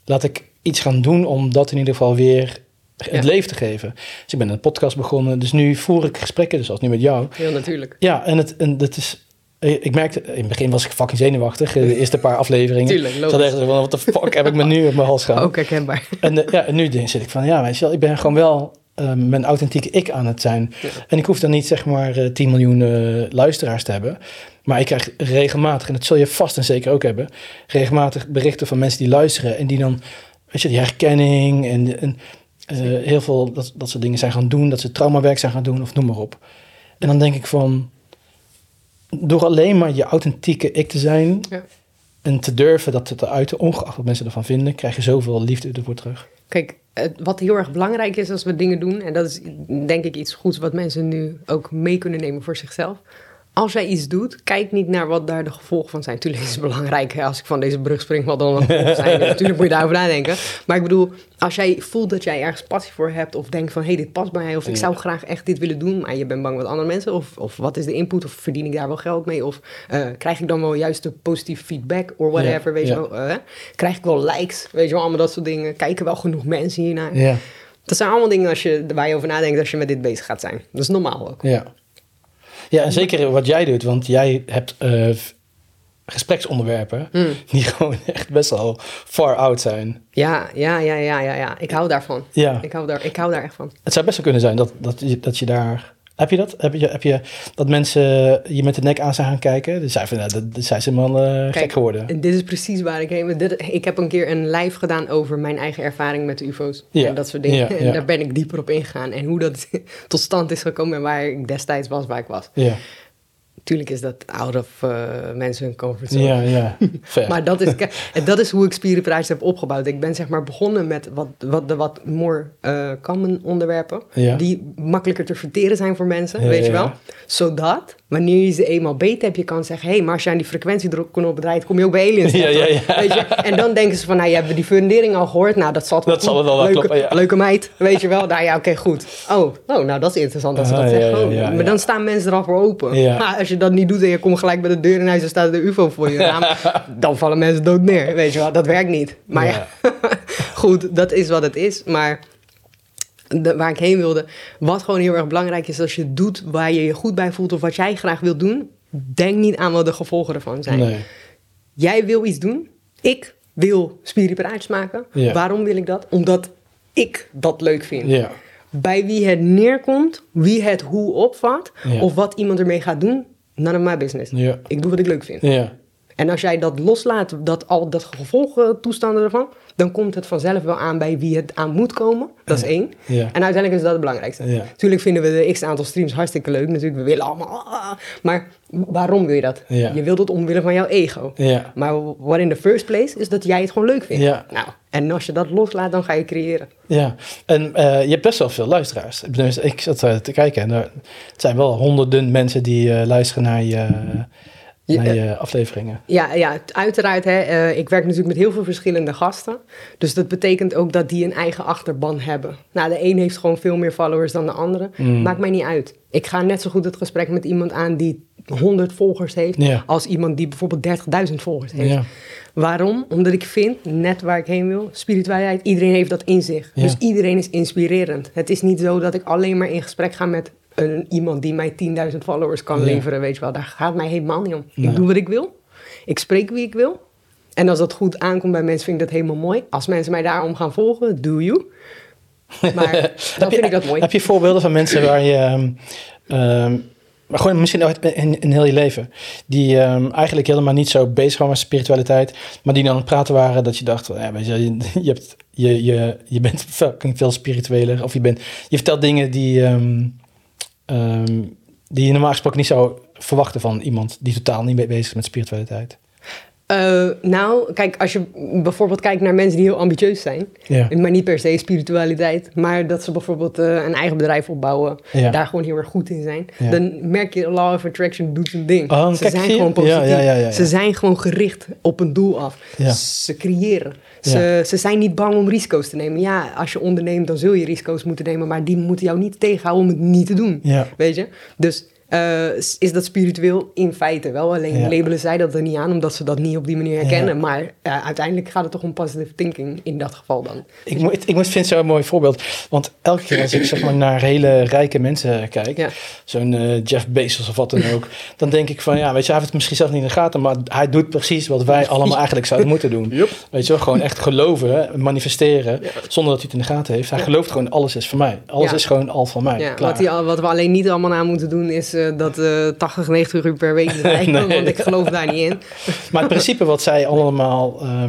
Laat ik iets gaan doen om dat in ieder geval weer het Ja. leven te geven. Dus ik ben een podcast begonnen, dus nu voer ik gesprekken, dus als nu met jou. Heel natuurlijk. Ja, en, het, en dat is, ik merkte, in het begin was ik fucking zenuwachtig, eh, de eerste paar afleveringen. Tuurlijk, Ik zat logisch. echt zo van, wat de fuck heb ik me nu op mijn hals gehad? *laughs* Ook herkenbaar. En, eh, ja, en nu zit ik van, ja, weet je wel, ik ben gewoon wel eh, mijn authentieke ik aan het zijn. Ja. En ik hoef dan niet, zeg maar, eh, 10 miljoen eh, luisteraars te hebben. Maar ik krijg regelmatig, en dat zul je vast en zeker ook hebben, regelmatig berichten van mensen die luisteren en die dan, weet je, die herkenning en, en eh, heel veel dat, dat soort dingen zijn gaan doen, dat ze traumawerk zijn gaan doen of noem maar op. En dan denk ik van, door alleen maar je authentieke ik te zijn Ja. en te durven dat te uiten, ongeacht wat mensen ervan vinden, krijg je zoveel liefde ervoor terug. Kijk, wat heel erg belangrijk is als we dingen doen, en dat is denk ik iets goeds wat mensen nu ook mee kunnen nemen voor zichzelf. Als jij iets doet, kijk niet naar wat daar de gevolgen van zijn. Tuurlijk is het belangrijk, hè, als ik van deze brug spring, wat dan de gevolgen zijn. Natuurlijk moet je daarover nadenken. Maar ik bedoel, als jij voelt dat jij ergens passie voor hebt, of denkt van, hé, hey, dit past bij mij, of ik zou graag echt dit willen doen, maar je bent bang met andere mensen, of, of wat is de input, of verdien ik daar wel geld mee, of eh, krijg ik dan wel juist de positieve feedback, of whatever, weet je wel. eh, krijg ik wel likes, weet je wel, allemaal dat soort dingen. Kijken wel genoeg mensen hiernaar. Ja. Dat zijn allemaal dingen als je, waar je over nadenkt als je met dit bezig gaat zijn. Dat is normaal ook. Ja. Ja, en zeker wat jij doet, want jij hebt eh, gespreksonderwerpen Mm. die *laughs* gewoon echt best wel far out zijn. Ja, ja, ja, ja, ja, ja. Ik hou daarvan. Ja, Ik hou daar, ik hou daar echt van. het zou best wel kunnen zijn dat, dat, je, dat je daar... Heb je dat? Heb je, heb je dat mensen je met de nek aan zijn gaan kijken? Dus zij van, nou, dat, dat zijn ze helemaal eh, gek geworden. En dit is precies waar ik heen. Dit, ik heb een keer een live gedaan over mijn eigen ervaring met de UFO's. Ja, En dat soort dingen. ja, En daar ben ik dieper op ingegaan. En hoe dat *laughs* tot stand is gekomen en waar ik destijds was, waar ik was. Ja, Tuurlijk is dat out of uh, mensen hun comfortzone. Ja, ja. *laughs* Maar dat is, dat is hoe ik Spierenprijs heb opgebouwd. Ik ben zeg maar begonnen met wat, wat, de wat more uh, common onderwerpen. Ja. Die makkelijker te verteren zijn voor mensen, Ja, weet je wel. ja. Wanneer je ze eenmaal beet hebt, je kan zeggen... hé, hey, maar als je aan die frequentieknop draait, kom je ook bij aliens. *laughs* Ja, ja, ja. Weet je? En dan denken ze van, nou, je hebt die fundering al gehoord. Nou, dat zal wel Dat zal leuke, kloppen, ja. Leuke meid, weet je wel. Nou ja, oké, goed. Oh, oh, nou, dat is interessant als ze Ah, dat zeggen. Oh, maar dan staan mensen er al voor open. Ja. Maar als je dat niet doet en je komt gelijk bij de deur in huis en staat er de ufo voor je raam, *laughs* dan vallen mensen dood neer. Weet je wel, dat werkt niet. Maar ja, *laughs* goed, dat is wat het is. Maar de- waar ik heen wilde, wat gewoon heel erg belangrijk is, als je doet waar je je goed bij voelt of wat jij graag wilt doen, denk niet aan wat de gevolgen ervan zijn. Nee. Jij wil iets doen, ik wil spiripraatjes maken. Ja. Waarom wil ik dat? Omdat ik dat leuk vind Ja. bij wie het neerkomt, wie het hoe opvat, Ja. of wat iemand ermee gaat doen, none of my business. Ik doe wat ik leuk vind. Ja. En als jij dat loslaat, dat, al dat gevolgen, toestanden ervan, dan komt het vanzelf wel aan bij wie het aan moet komen. Dat is één. Ja. En uiteindelijk is dat het belangrijkste. Ja. Natuurlijk vinden we de x aantal streams hartstikke leuk. Natuurlijk, we willen allemaal. ah, maar waarom wil je dat? Ja. Je wilt het omwille van jouw ego. Ja. Maar what in the first place is dat jij het gewoon leuk vindt. Ja. Nou, en als je dat loslaat, dan ga je creëren. Ja, en eh, je hebt best wel veel luisteraars. Ik zat eh, te kijken en er het zijn wel honderden mensen die eh, luisteren naar je, Ja, naar je afleveringen. Ja, ja uiteraard. Hè, eh, ik werk natuurlijk met heel veel verschillende gasten. Dus dat betekent ook dat die een eigen achterban hebben. Nou, de een heeft gewoon veel meer followers dan de andere. Mm. Maakt mij niet uit. Ik ga net zo goed het gesprek met iemand aan die 100 volgers heeft... Ja. als iemand die bijvoorbeeld 30.000 volgers heeft. Ja. Waarom? Omdat ik vind, net waar ik heen wil, spiritualiteit, iedereen heeft dat in zich. Ja. Dus iedereen is inspirerend. Het is niet zo dat ik alleen maar in gesprek ga met een, iemand die mij 10.000 followers kan Ja. leveren, weet je wel. Daar gaat mij helemaal niet om. Ik doe wat ik wil. Ik spreek wie ik wil. En als dat goed aankomt bij mensen, vind ik dat helemaal mooi. Als mensen mij daarom gaan volgen, do you. Maar *laughs* dan Heb vind je, ik dat mooi. Heb je voorbeelden van mensen waar je, ehm, ehm, maar gewoon misschien ooit in, in heel je leven, die ehm, eigenlijk helemaal niet zo bezig waren met spiritualiteit, maar die dan aan het praten waren dat je dacht, ja, weet je, je, je, hebt, je, je, je bent fucking veel spiritueler, of je, bent, je vertelt dingen die, ehm, die je normaal gesproken niet zou verwachten van iemand die totaal niet bezig is met spiritualiteit. Eh, nou, kijk, als je bijvoorbeeld kijkt naar mensen die heel ambitieus zijn, Ja. maar niet per se spiritualiteit, maar dat ze bijvoorbeeld eh, een eigen bedrijf opbouwen, Ja. daar gewoon heel erg goed in zijn, Ja. dan merk je, law of attraction doet zijn ding. Oh, ze kijk, zijn gewoon positief. Ze zijn gewoon gericht op een doel af. Ze creëren. Ze, ze zijn niet bang om risico's te nemen. Ja, als je onderneemt, dan zul je risico's moeten nemen, maar die moeten jou niet tegenhouden om het niet te doen. Weet je? Dus eh, is dat spiritueel in feite wel. Alleen Ja. labelen zij dat er niet aan, omdat ze dat niet op die manier herkennen. Ja. Maar eh, uiteindelijk gaat het toch om positive thinking in dat geval dan. Ik, vind het zo'n mooi voorbeeld. Want elke keer als ik zeg maar, naar hele rijke mensen kijk, Ja. zo'n eh, Jeff Bezos of wat dan ook, dan denk ik van ja, weet je, hij heeft het misschien zelf niet in de gaten, maar hij doet precies wat wij allemaal *laughs* eigenlijk zouden moeten doen. Weet je wel, gewoon echt geloven, manifesteren, zonder dat hij het in de gaten heeft. Hij Ja. gelooft gewoon, alles is van mij. Alles Ja. is gewoon al van mij. Ja, Klaar. wat, die, wat we alleen niet allemaal aan moeten doen is eh, dat eh 80, 90 uur per week *laughs* draaien. Nee. Want ik geloof daar niet in. Maar het principe wat zij allemaal eh,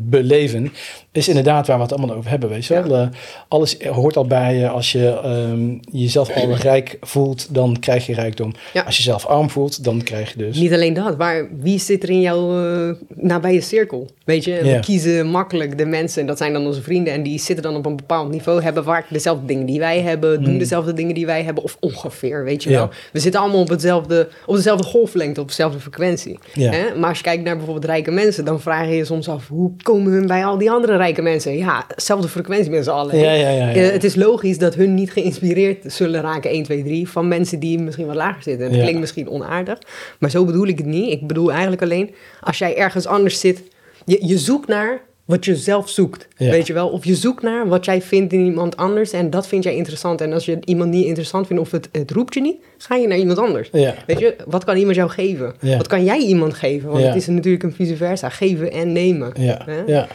beleven, is inderdaad waar we het allemaal over hebben. Weet je wel? Eh, alles hoort al bij je. Als je ehm, jezelf al *clears throat* rijk voelt, dan krijg je rijkdom. Ja. Als je jezelf arm voelt, dan krijg je dus. Niet alleen dat, maar wie zit er in jouw eh, nabije cirkel? Weet je, Ja. we kiezen makkelijk de mensen, en dat zijn dan onze vrienden, en die zitten dan op een bepaald niveau, hebben vaak dezelfde dingen die wij hebben, doen Mm. dezelfde dingen die wij hebben, of ongeveer, weet je wel. We zitten allemaal op, hetzelfde, op dezelfde golflengte, op dezelfde frequentie. Hè? Maar als je kijkt naar bijvoorbeeld rijke mensen, dan vraag je je soms af, hoe komen hun bij al die andere rijke mensen? Ja, dezelfde frequentie met z'n allen. Ja, ja, ja, ja. Eh, het is logisch dat hun niet geïnspireerd zullen raken, 1, 2, 3, van mensen die misschien wat lager zitten. En dat klinkt misschien onaardig, maar zo bedoel ik het niet. Ik bedoel eigenlijk alleen, als jij ergens anders zit, je, je zoekt naar wat je zelf zoekt, Ja. weet je wel? Of je zoekt naar wat jij vindt in iemand anders en dat vind jij interessant. En als je iemand niet interessant vindt of het, het roept je niet, ga je naar iemand anders. Ja. Weet je, wat kan iemand jou geven? Ja. Wat kan jij iemand geven? Want het is natuurlijk een vice versa, geven en nemen. Ja, ja.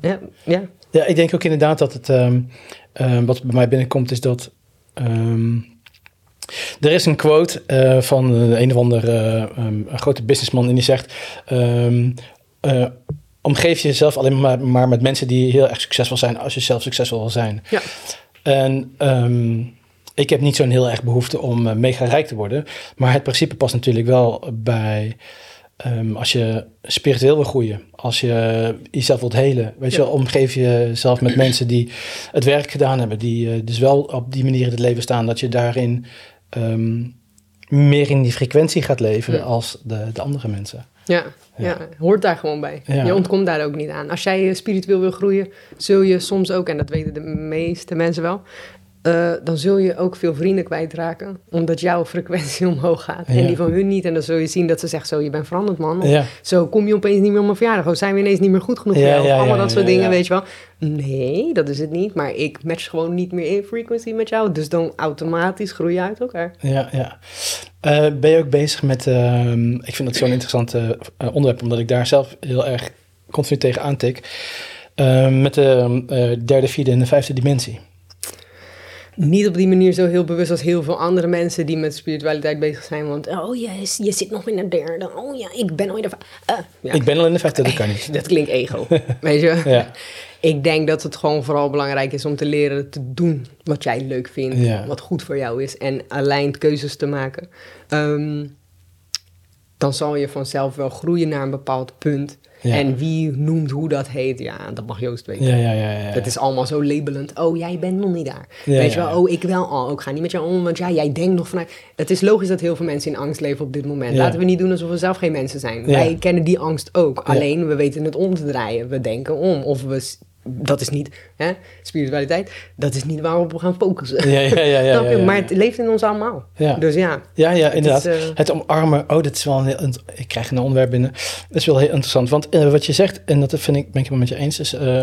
Ja, ja. ik denk ook inderdaad dat het, ehm, ehm, wat bij mij binnenkomt, is dat. ehm, er is een quote eh, van een, of andere eh, grote businessman en die zegt: ehm, eh, Omgeef jezelf alleen maar, maar met mensen die heel erg succesvol zijn als je zelf succesvol wil zijn. Ja. En ehm, ik heb niet zo'n heel erg behoefte om uh, mega rijk te worden. Maar het principe past natuurlijk wel bij um, als je spiritueel wil groeien. Als je jezelf wilt helen. Weet je wel, omgeef jezelf met mensen die het werk gedaan hebben. Die uh, dus wel op die manier in het leven staan. Dat je daarin um, meer in die frequentie gaat leven ja. als de, de andere mensen. Ja, ja. ja, hoort daar gewoon bij. Je ontkomt daar ook niet aan. Als jij spiritueel wil groeien, zul je soms ook, en dat weten de meeste mensen wel, uh, dan zul je ook veel vrienden kwijtraken. Omdat jouw frequentie *laughs* omhoog gaat. En die van hun niet. En dan zul je zien dat ze zeggen: Zo, je bent veranderd, man. Zo kom je opeens niet meer op mijn verjaardag. Of zijn we ineens niet meer goed genoeg voor jou? Of allemaal dat soort dingen, weet je wel. Nee, dat is het niet. Maar ik match gewoon niet meer in frequency met jou. Dus dan automatisch groei je uit elkaar. Ja, ja. Uh, ben je ook bezig met. Uh, ik vind dat zo'n interessant uh, onderwerp, omdat ik daar zelf heel erg continu tegen aantik. met de derde, vierde en de vijfde dimensie niet op die manier zo heel bewust als heel veel andere mensen die met spiritualiteit bezig zijn. Want, oh je, je zit nog in de derde. Oh ja, ik ben al in de uh, ja. Ik ben al in de vijfde, dat kan niet. *laughs* dat klinkt ego, *laughs* weet je? Ja. Ik denk dat het gewoon vooral belangrijk is om te leren te doen wat jij leuk vindt. Wat goed voor jou is. En alleen keuzes te maken. Um, dan zal je vanzelf wel groeien naar een bepaald punt. En wie noemt hoe dat heet, ja, dat mag Joost weten. Ja, ja, ja, ja, Dat is allemaal zo labelend. Oh, jij bent nog niet daar. Weet je wel, oh, ik wel al. Oh, ik ga niet met jou om, want ja, jij denkt nog vanuit... Het is logisch dat heel veel mensen in angst leven op dit moment. Laten we niet doen alsof we zelf geen mensen zijn. Wij kennen die angst ook. Alleen, we weten het om te draaien. We denken om. Of we dat is niet, hè, spiritualiteit, dat is niet waarop we gaan focussen. Ja, ja, ja. *laughs* ja, ja maar het leeft in ons allemaal. Dus ja. Ja, ja, inderdaad. Het, uh, het omarmen, oh, dat is wel een heel, ik krijg een onderwerp binnen. Dat is wel heel interessant, want uh, wat je zegt, en dat vind ik, ben ik het met je eens, is uh,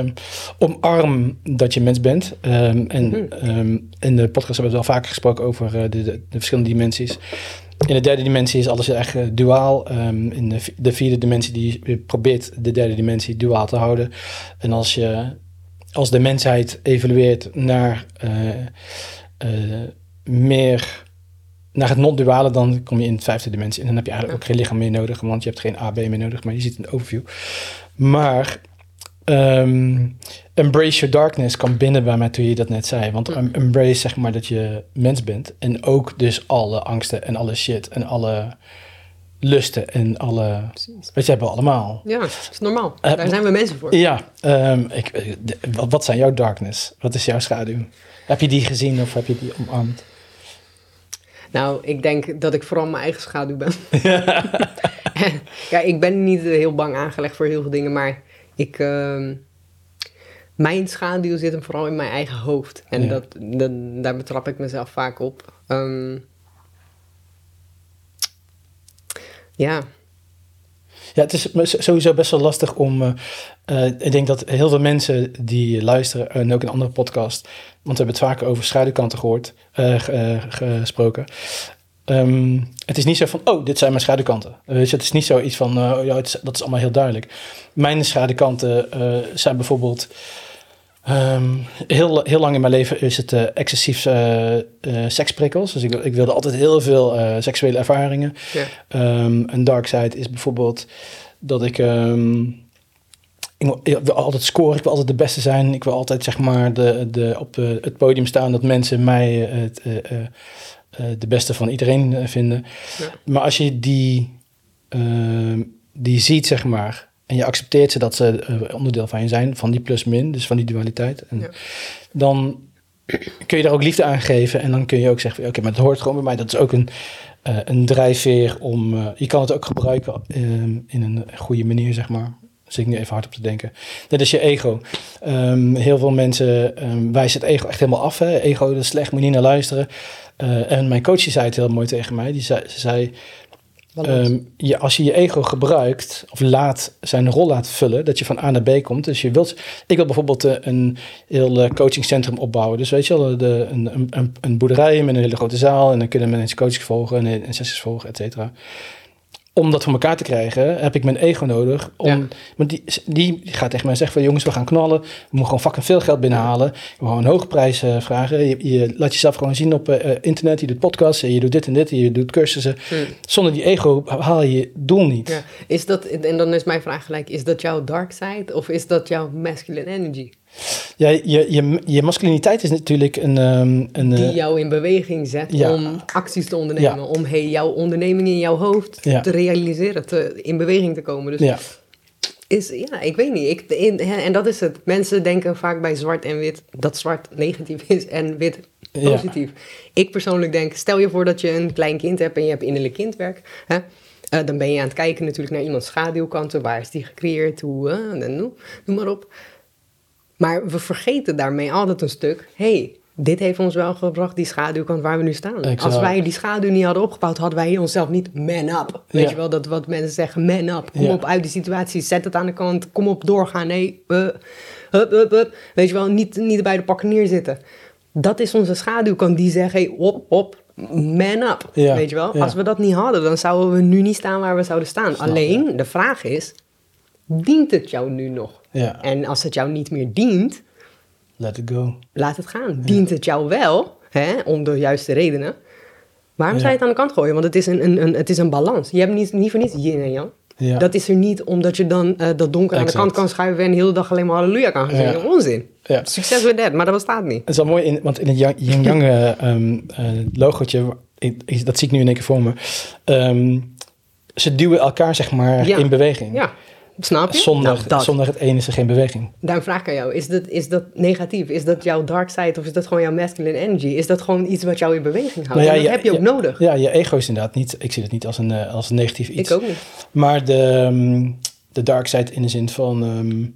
omarm dat je mens bent. Um, en mm. um, in de podcast hebben we het wel vaker gesproken over de, de, de, verschillende dimensies. In de derde dimensie is alles echt duaal. Um, in de, de, vierde dimensie die probeert de derde dimensie duaal te houden. En als je als de mensheid evolueert naar uh, uh, meer naar het non-duale, dan kom je in het vijfde dimensie. En dan heb je eigenlijk ook geen lichaam meer nodig, want je hebt geen AB meer nodig, maar je ziet een overview. Maar um, embrace your darkness kan binnen bij mij toen je dat net zei. Want embrace zeg maar dat je mens bent. En ook dus alle angsten en alle shit en alle lusten en alle... Precies. Weet je, hebben we allemaal. Ja, dat is normaal. Uh, Daar zijn we mensen voor. Ja. Um, ik, eh, wat, wat zijn jouw darkness? Wat is jouw schaduw? Heb je die gezien of heb je die omarmd? Nou, ik denk dat ik vooral mijn eigen schaduw ben. *laughs* *laughs* ja, ik ben niet heel bang aangelegd voor heel veel dingen, maar ik... Uh, mijn schaduw zit hem vooral in mijn eigen hoofd. En dat, dat, daar betrap ik mezelf vaak op. Um, ja. Ja, het is sowieso best wel lastig om. Uh, uh, ik denk dat heel veel mensen die luisteren, en ook in andere podcast, want we hebben het vaker over schaduwkanten gehoord, uh, gesproken. Um, het is niet zo van, oh, dit zijn mijn schaduwkanten. Weet je, het is niet zoiets van, ja, het is, dat is allemaal heel duidelijk. Mijn schaduwkanten zijn bijvoorbeeld Um, heel, heel lang in mijn leven is het uh, excessief seksprikkels. Dus ik, ik, wilde altijd heel veel seksuele ervaringen. Ja. Um, een dark side is bijvoorbeeld dat ik, ik, ik, wil altijd scoren. Ik wil altijd de beste zijn. Ik wil altijd zeg maar de, de, op het podium staan dat mensen mij het, de beste van iedereen vinden. Ja. Maar als je die, die ziet zeg maar en je accepteert ze dat ze uh, onderdeel van je zijn, van die plus-min, dus van die dualiteit. En dan kun je daar ook liefde aan geven. En dan kun je ook zeggen: Oké, maar het hoort gewoon bij mij. Dat is ook een, uh, een drijfveer om. Uh, je kan het ook gebruiken in een goede manier, zeg maar. Zit ik nu even hard op te denken. Dat is je ego. Um, heel veel mensen um, wijzen het ego echt helemaal af. Hè? Ego dat is slecht, moet je niet naar luisteren. En mijn coach zei het heel mooi tegen mij. Die zei, ze zei Um, je, als je je ego gebruikt of laat, zijn rol laat vullen, dat je van A naar B komt. Dus je wilt, ik wil bijvoorbeeld uh, een heel uh, coachingcentrum opbouwen. Dus weet je wel, de, een, een, een, boerderij met een hele grote zaal en dan kunnen mensen coaching volgen en, en sessies volgen, et cetera om dat voor elkaar te krijgen, heb ik mijn ego nodig. Om, Want die, die gaat tegen mij zeggen van jongens, we gaan knallen. We moeten gewoon fucking veel geld binnenhalen. We gaan gewoon een hoge prijs uh, vragen. Je, je, laat jezelf gewoon zien op uh, internet. Je doet podcasts, je doet dit en dit, je doet cursussen. Hmm. Zonder die ego haal je je doel niet. Ja. Is dat, en dan is mijn vraag gelijk, is dat jouw dark side of is dat jouw masculine energy? Ja, je, je, je masculiniteit is natuurlijk een... Um, een Die jou in beweging zet ja. om acties te ondernemen. Ja. Om hey, jouw onderneming in jouw hoofd te realiseren, te, in beweging te komen. Dus ja. Is, ja, ik weet niet. Ik, in, en dat is het. Mensen denken vaak bij zwart en wit dat zwart negatief *laughs* is en wit positief. Ik persoonlijk denk, stel je voor dat je een klein kind hebt en je hebt innerlijk kindwerk. Hè? Uh, dan ben je aan het kijken natuurlijk naar iemands schaduwkanten. Waar is die gecreëerd? Hoe? Uh, noem, noem maar op. Maar we vergeten daarmee altijd een stuk. hey, dit heeft ons wel gebracht, die schaduwkant waar we nu staan. Als wij die schaduw niet hadden opgebouwd, hadden wij onszelf niet man up. Weet je wel, dat wat mensen zeggen, man up. Kom op uit die situatie, zet het aan de kant, kom op doorgaan. Nee, uh, hup, hup, hup. Weet je wel, niet, niet bij de pakken neerzitten. Dat is onze schaduwkant die zegt, hey, op, op, man up. Weet je wel, als we dat niet hadden, dan zouden we nu niet staan waar we zouden staan. Alleen, de vraag is, dient het jou nu nog? Ja. En als het jou niet meer dient, Let it go. Laat het gaan. Dient het jou wel, hè, om de juiste redenen? Waarom zou je het aan de kant gooien? Want het is een, een, een, het is een balans. Je hebt niet, niet voor niets yin en yang. Ja. Dat is er niet omdat je dan uh, dat donker aan de kant kan schuiven en de hele dag alleen maar halleluja kan gaan zingen. Onzin. Ja. Succes with that, maar dat bestaat niet. Het is wel mooi, in, want in het yin-yang uh, um, uh, logootje, dat zie ik nu in één keer voor me. Um, ze duwen elkaar zeg maar in beweging. Ja. Snap je? Zonder, nou, zonder het ene is er geen beweging. Daarom vraag ik aan jou, is dat, is dat negatief? Is dat jouw dark side of is dat gewoon jouw masculine energy? Is dat gewoon iets wat jou in beweging houdt? Nou ja, dat heb je ook nodig. Ja, je ego is inderdaad niet, ik zie het niet als een, eh, als een negatief iets. Ik ook niet. Maar de, ehm, de dark side in de zin van um,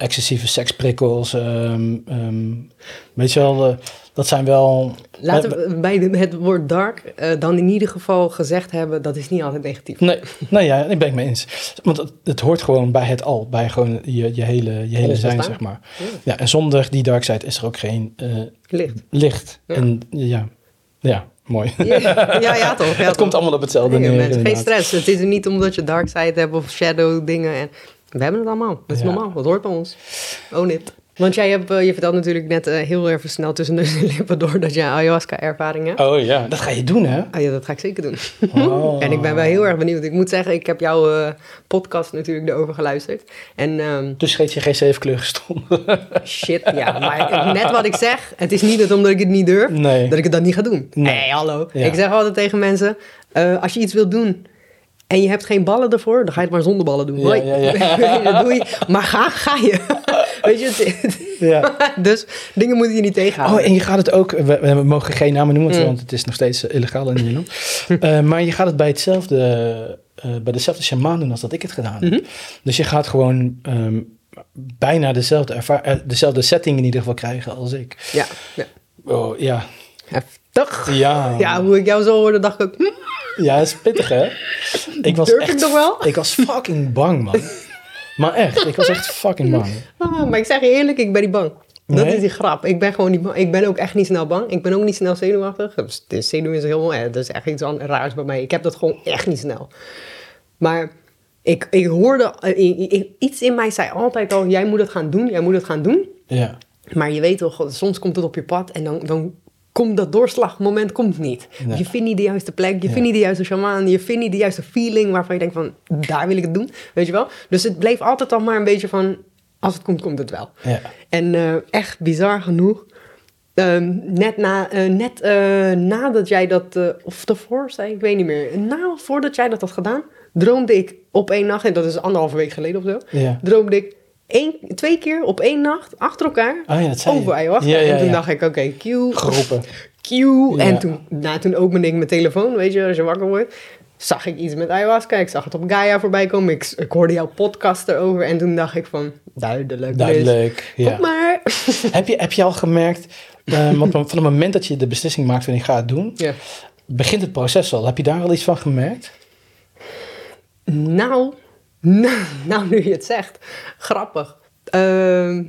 excessieve seksprikkels, um, weet je wel... Uh, dat zijn wel. Laten we bij het woord dark uh, dan in ieder geval gezegd hebben, dat is niet altijd negatief. Nee, nee ja, ik ben het mee eens. Want het, het, hoort gewoon bij het al, bij gewoon je, je hele, je hele zijn, zeg maar. Ja. en zonder die dark side is er ook geen uh, licht. licht. En ja, ja, mooi. Ja, ja, ja toch. Ja, *laughs* het komt allemaal op hetzelfde nee, neer. Geen stress. Het is er niet omdat je dark side hebt of shadow dingen. En we hebben het allemaal. Dat is normaal. Dat hoort bij ons. Oh, niet. Want jij hebt, uh, je vertelt natuurlijk net uh, heel even snel tussen de lippen door dat je ayahuasca-ervaring hebt. Oh ja, dat ga je doen hè? Ah ja, dat ga ik zeker doen. Oh. *laughs* en ik ben wel heel erg benieuwd. Ik moet zeggen, ik heb jouw uh, podcast natuurlijk erover geluisterd. En, um, dus scheet je geen zeven kleuren gestonden? *laughs* shit, ja. Maar net wat ik zeg, het is niet het omdat ik het niet durf, nee. dat ik het dan niet ga doen. Nee, hey, hallo. Ik zeg altijd tegen mensen, als je iets wilt doen en je hebt geen ballen ervoor, dan ga je het maar zonder ballen doen. Ja, ja, ja. *laughs* doe je. Maar ga, ga je. *laughs* Weet je, ja. *laughs* dus dingen moeten je niet tegenhouden. Oh, en je gaat het ook, we, we mogen geen namen noemen, mm. want het is nog steeds eh, illegaal in Nederland. uh, maar je gaat het bij hetzelfde, uh, bij dezelfde shaman doen als dat ik het gedaan heb. Mhm. Dus je gaat gewoon um, bijna dezelfde, dezelfde setting in ieder geval krijgen als ik. Ja. ja. Oh, ja. Heftig. Ja. Ja, hoe ik jou zo hoorde, dacht ik ook... Ja, dat is pittig, hè? *laughs* Ik was Durf echt, ik wel? Ik was fucking bang, man. Maar echt, ik was echt fucking bang. *laughs* Ah, maar ik zeg je eerlijk, ik ben niet bang. Dat is die grap. Ik ben gewoon niet bang. Ik ben ook echt niet snel bang. Ik ben ook niet snel zenuwachtig. De zenuw is heel... Eh, dat is echt iets raars bij mij. Ik heb dat gewoon echt niet snel. Maar ik, ik hoorde... Eh, iets in mij zei altijd al... Jij moet het gaan doen. Jij moet het gaan doen. Ja. Maar je weet toch, soms komt het op je pad en dan, dan komt dat doorslagmoment komt niet. Je vindt niet de juiste plek, je vindt niet de juiste shaman, je vindt niet de juiste feeling waarvan je denkt van, daar wil ik het doen, weet je wel. Dus het bleef altijd al maar een beetje van, als het komt, komt het wel. Ja. En uh, echt bizar genoeg, uh, net, na, uh, net uh, nadat jij dat, of tevoren zei, ik weet niet meer, na voordat jij dat had gedaan, droomde ik op één nacht, en dat is anderhalve week geleden of zo, ja. droomde ik Twee keer op één nacht achter elkaar oh ja, over ayahuasca. Ja, ja, en toen dacht ik, oké, okay, Q. Geroepen. Q. En toen, nou, toen opende ik mijn telefoon, weet je, als je wakker wordt. Zag ik iets met ayahuasca. Ik zag het op Gaia voorbij komen. Ik, ik hoorde jouw podcast erover. En toen dacht ik van, duidelijk. Duidelijk, ja. Maar. *laughs* heb, je, heb je al gemerkt, uh, want van het moment dat je de beslissing maakt van ik ga het doen, ja. begint het proces al. Heb je daar al iets van gemerkt? Nou, *laughs* nou, nu je het zegt. Grappig. Uh,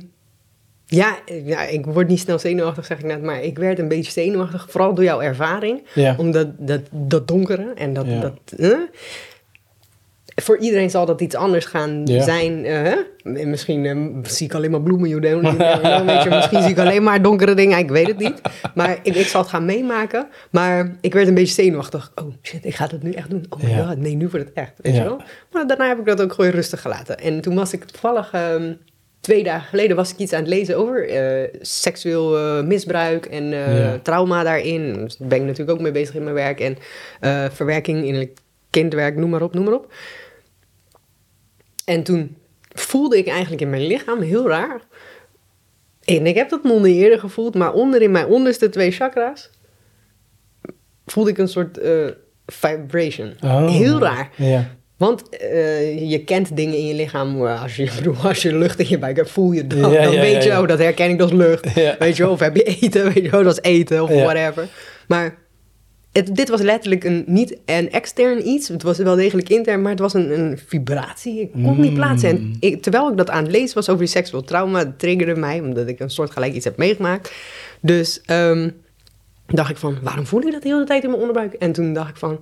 ja, ja, ik word niet snel zenuwachtig, zeg ik net. Maar ik werd een beetje zenuwachtig. Vooral door jouw ervaring. Ja. Omdat dat, dat donkere en dat... dat voor iedereen zal dat iets anders gaan zijn. Uh, misschien uh, zie ik alleen maar bloemen, you don't, weet je, *laughs* Misschien zie ik alleen maar donkere dingen, ik weet het niet. Maar ik, ik zal het gaan meemaken. Maar ik werd een beetje zenuwachtig. Oh shit, ik ga het nu echt doen. Oh my god, nee, nu wordt het echt. Weet je wel? Maar daarna heb ik dat ook gewoon rustig gelaten. En toen was ik toevallig... Um, twee dagen geleden was ik iets aan het lezen over uh, seksueel uh, misbruik en uh, ja. trauma daarin. Dus daar ben ik natuurlijk ook mee bezig in mijn werk. En verwerking in het kindwerk, noem maar op, noem maar op. En toen voelde ik eigenlijk in mijn lichaam, heel raar. En ik heb dat nog niet eerder gevoeld, maar onder in mijn onderste twee chakra's voelde ik een soort vibration. Oh, heel raar. Ja. Want uh, je kent dingen in je lichaam. Eh, als je, *laughs* bedoel, als je lucht in je buik hebt, voel je dat. dan weet je, oh, dat herken ik als lucht. Weet je of heb je eten, *laughs* weet je wel, dat is eten of whatever. Maar het, dit was letterlijk een, niet een extern iets. Het was wel degelijk intern, maar het was een, een vibratie. Ik kon niet plaatsen. En mm. ik, terwijl ik dat aan het lezen was over die seksueel trauma, triggerde mij, omdat ik een soort gelijk iets heb meegemaakt. Dus um, dacht ik van, waarom voel ik dat de hele tijd in mijn onderbuik? En toen dacht ik van,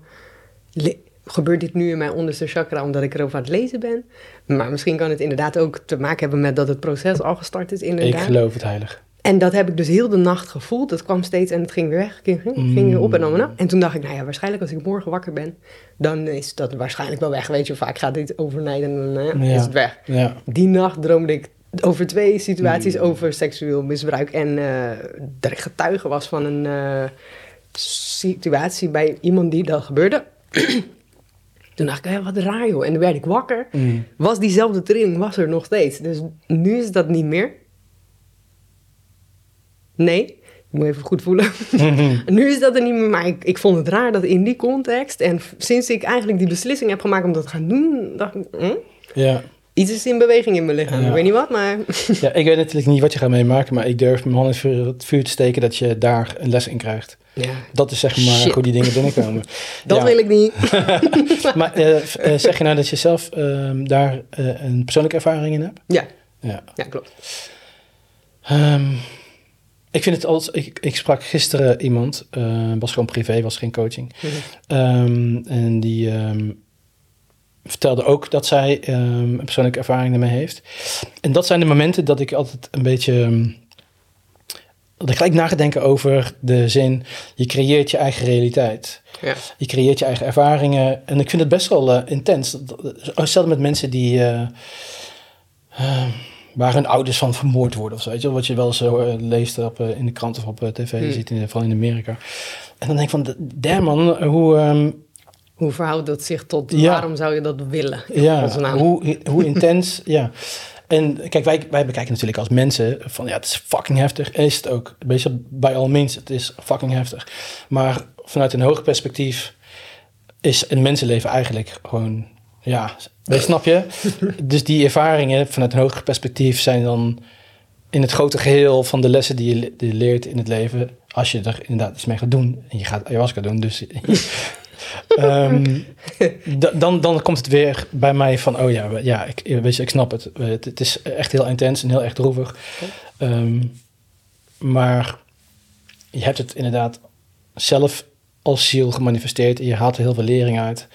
gebeurt dit nu in mijn onderste chakra omdat ik erover aan het lezen ben? Maar misschien kan het inderdaad ook te maken hebben met dat het proces al gestart is inderdaad. Ik geloof het heilig. En dat heb ik dus heel de nacht gevoeld. Dat kwam steeds en het ging weer weg. Ging, ging, ging weer op en dan en En toen dacht ik, nou ja, waarschijnlijk als ik morgen wakker ben, dan is dat waarschijnlijk wel weg. Weet je, vaak gaat dit overnight en dan is het weg. Ja. Die nacht droomde ik over twee situaties mm. over seksueel misbruik. En uh, dat ik getuige was van een uh, situatie bij iemand die dat gebeurde. *clears throat* Toen dacht ik, wat raar joh. En dan werd ik wakker. Mm. Was diezelfde trilling, was er nog steeds. Dus nu is dat niet meer. Nee, ik moet even goed voelen. *laughs* nu is dat er niet meer, maar ik, ik vond het raar dat in die context... en sinds ik eigenlijk die beslissing heb gemaakt om dat te gaan doen... dacht ik, hm? ja. Iets is in beweging in mijn lichaam. Ik weet niet wat, maar... ja, ik weet natuurlijk niet wat je gaat meemaken... maar ik durf mijn hand in het vuur te steken... dat je daar een les in krijgt. Ja. Dat is zeg maar Shit. hoe die dingen binnenkomen. *laughs* dat wil ik niet. *laughs* maar uh, uh, zeg je nou dat je zelf uh, daar eh, een persoonlijke ervaring in hebt? Ja. Ja, ja klopt. Um, ik vind het als ik, ik sprak gisteren iemand, was gewoon privé, was geen coaching. *laughs* Mhm. Um, en die um, vertelde ook dat zij een persoonlijke ervaring ermee heeft. En dat zijn de momenten dat ik altijd een beetje dat ik gelijk nagedenken over de zin, je creëert je eigen realiteit. Ja. Je creëert je eigen ervaringen. En ik vind het best wel uh, intens. Stel met mensen die, uh, uh, waar hun ouders van vermoord worden of zo. Weet je, wat je wel zo leest op, in de krant of op tv, hmm. ziet in, vooral in Amerika. En dan denk ik van, damn man, hoe... Um, hoe verhoudt dat zich tot ja. waarom zou je dat willen? Ja, hoe, hoe intens, *laughs* ja. En kijk, wij, wij bekijken natuurlijk als mensen van ja, het is fucking heftig. Is het ook. Beetje bij al means, het is fucking heftig. Maar vanuit een hoger perspectief is een mensenleven eigenlijk gewoon, ja, snap je? *laughs* dus die ervaringen vanuit een hoger perspectief zijn dan in het grote geheel van de lessen die je, die je leert in het leven. Als je er inderdaad iets mee gaat doen en je gaat ayahuasca doen, dus *laughs* um, dan, dan komt het weer bij mij van, oh ja, ja ik, weet je, ik snap het. het. het. is echt heel intens en heel erg droevig. Um, maar je hebt het inderdaad zelf als ziel gemanifesteerd en je haalt er heel veel lering uit.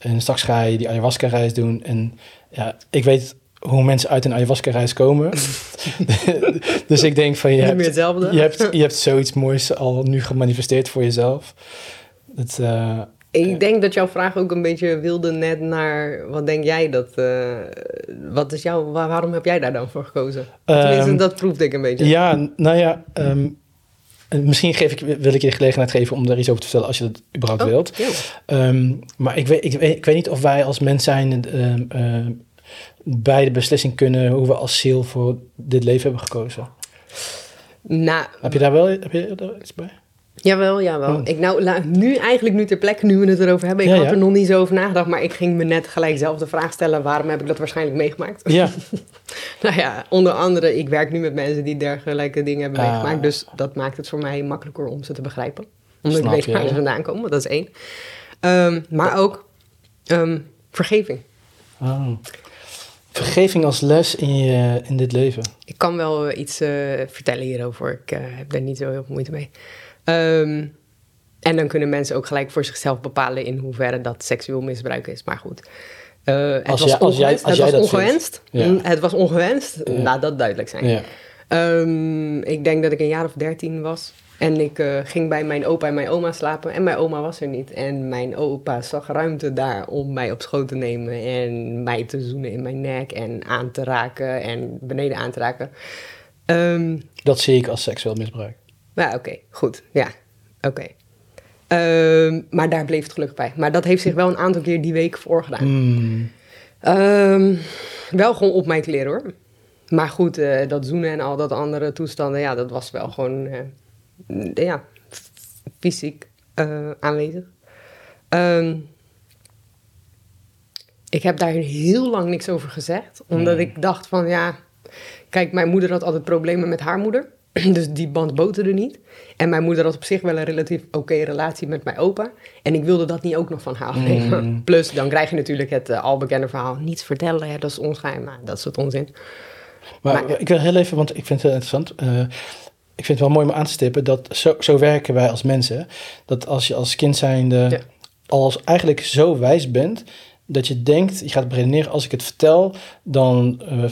En straks ga je die ayahuasca-reis doen. En ja, ik weet hoe mensen uit een ayahuasca-reis komen. *laughs* dus ik denk van, je hebt, je, hebt, je hebt zoiets moois al nu gemanifesteerd voor jezelf. Het, uh, ik denk dat jouw vraag ook een beetje wilde net naar wat denk jij dat. Uh, wat is jouw, waarom heb jij daar dan voor gekozen? Tenminste, um, dat proefde ik een beetje. Ja, nou ja. Um, misschien geef ik, wil ik je de gelegenheid geven om daar iets over te vertellen als je dat überhaupt oh, wilt. Um, maar ik weet, ik, weet, ik weet niet of wij als mens zijn uh, bij de beslissing kunnen hoe we als ziel voor dit leven hebben gekozen. Nou, heb je daar wel heb je daar iets bij? Jawel, jawel. Oh. Ik nou, nu eigenlijk nu ter plekke, nu we het erover hebben. Ik had er nog niet zo over nagedacht, maar ik ging me net gelijk zelf de vraag stellen: waarom heb ik dat waarschijnlijk meegemaakt? Ja. *laughs* nou ja, onder andere, ik werk nu met mensen die dergelijke dingen hebben ah. meegemaakt. Dus dat maakt het voor mij makkelijker om ze te begrijpen. Omdat Snap ik weet waar ze vandaan komen, dat is één. Um, maar ook um, vergeving. Oh. Vergeving als les in, je, in dit leven. Ik kan wel iets uh, vertellen hierover. Ik uh, heb daar niet zo heel veel moeite mee. Um, en dan kunnen mensen ook gelijk voor zichzelf bepalen in hoeverre dat seksueel misbruik is. Maar goed. Uh, het als was jij, als jij, als het jij was ongewenst. Ja. Het was ongewenst. Ja. Laat dat duidelijk zijn. Ja. Um, ik denk dat ik een jaar of dertien was. En ik eh, ging bij mijn opa en mijn oma slapen en mijn oma was er niet. En mijn opa zag ruimte daar om mij op schoot te nemen en mij te zoenen in mijn nek en aan te raken en beneden aan te raken. Ehm, dat zie ik als seksueel misbruik. Ja, oké, goed. Ja, oké. Ehm, maar daar bleef het gelukkig bij. Maar dat heeft zich wel een aantal keer die week voorgedaan. Hmm. Ehm, wel gewoon op mij te leren hoor. Maar goed, eh, dat zoenen en al dat andere toestanden, ja, dat was wel gewoon, eh, ja, fysiek uh, aanwezig. Ehm, ik heb daar heel lang niks over gezegd, omdat ik dacht van, ja, kijk, mijn moeder had altijd problemen met haar moeder. *clears throat* Dus die band boterde niet. En mijn moeder had op zich wel een relatief oké relatie met mijn opa. En ik wilde dat niet ook nog van haar afnemen. Mm. *laughs* Plus, dan krijg je natuurlijk het uh, al bekende verhaal. Niets vertellen, hè, dat is onschijn. Maar dat is het onzin. Maar, ik wil heel even, want ik vind het interessant. Uh, ik vind het wel mooi om aan te stippen dat zo, zo werken wij als mensen. Dat als je als kind zijnde ja. als eigenlijk zo wijs bent dat je denkt, je gaat redeneren, als ik het vertel, dan, uh,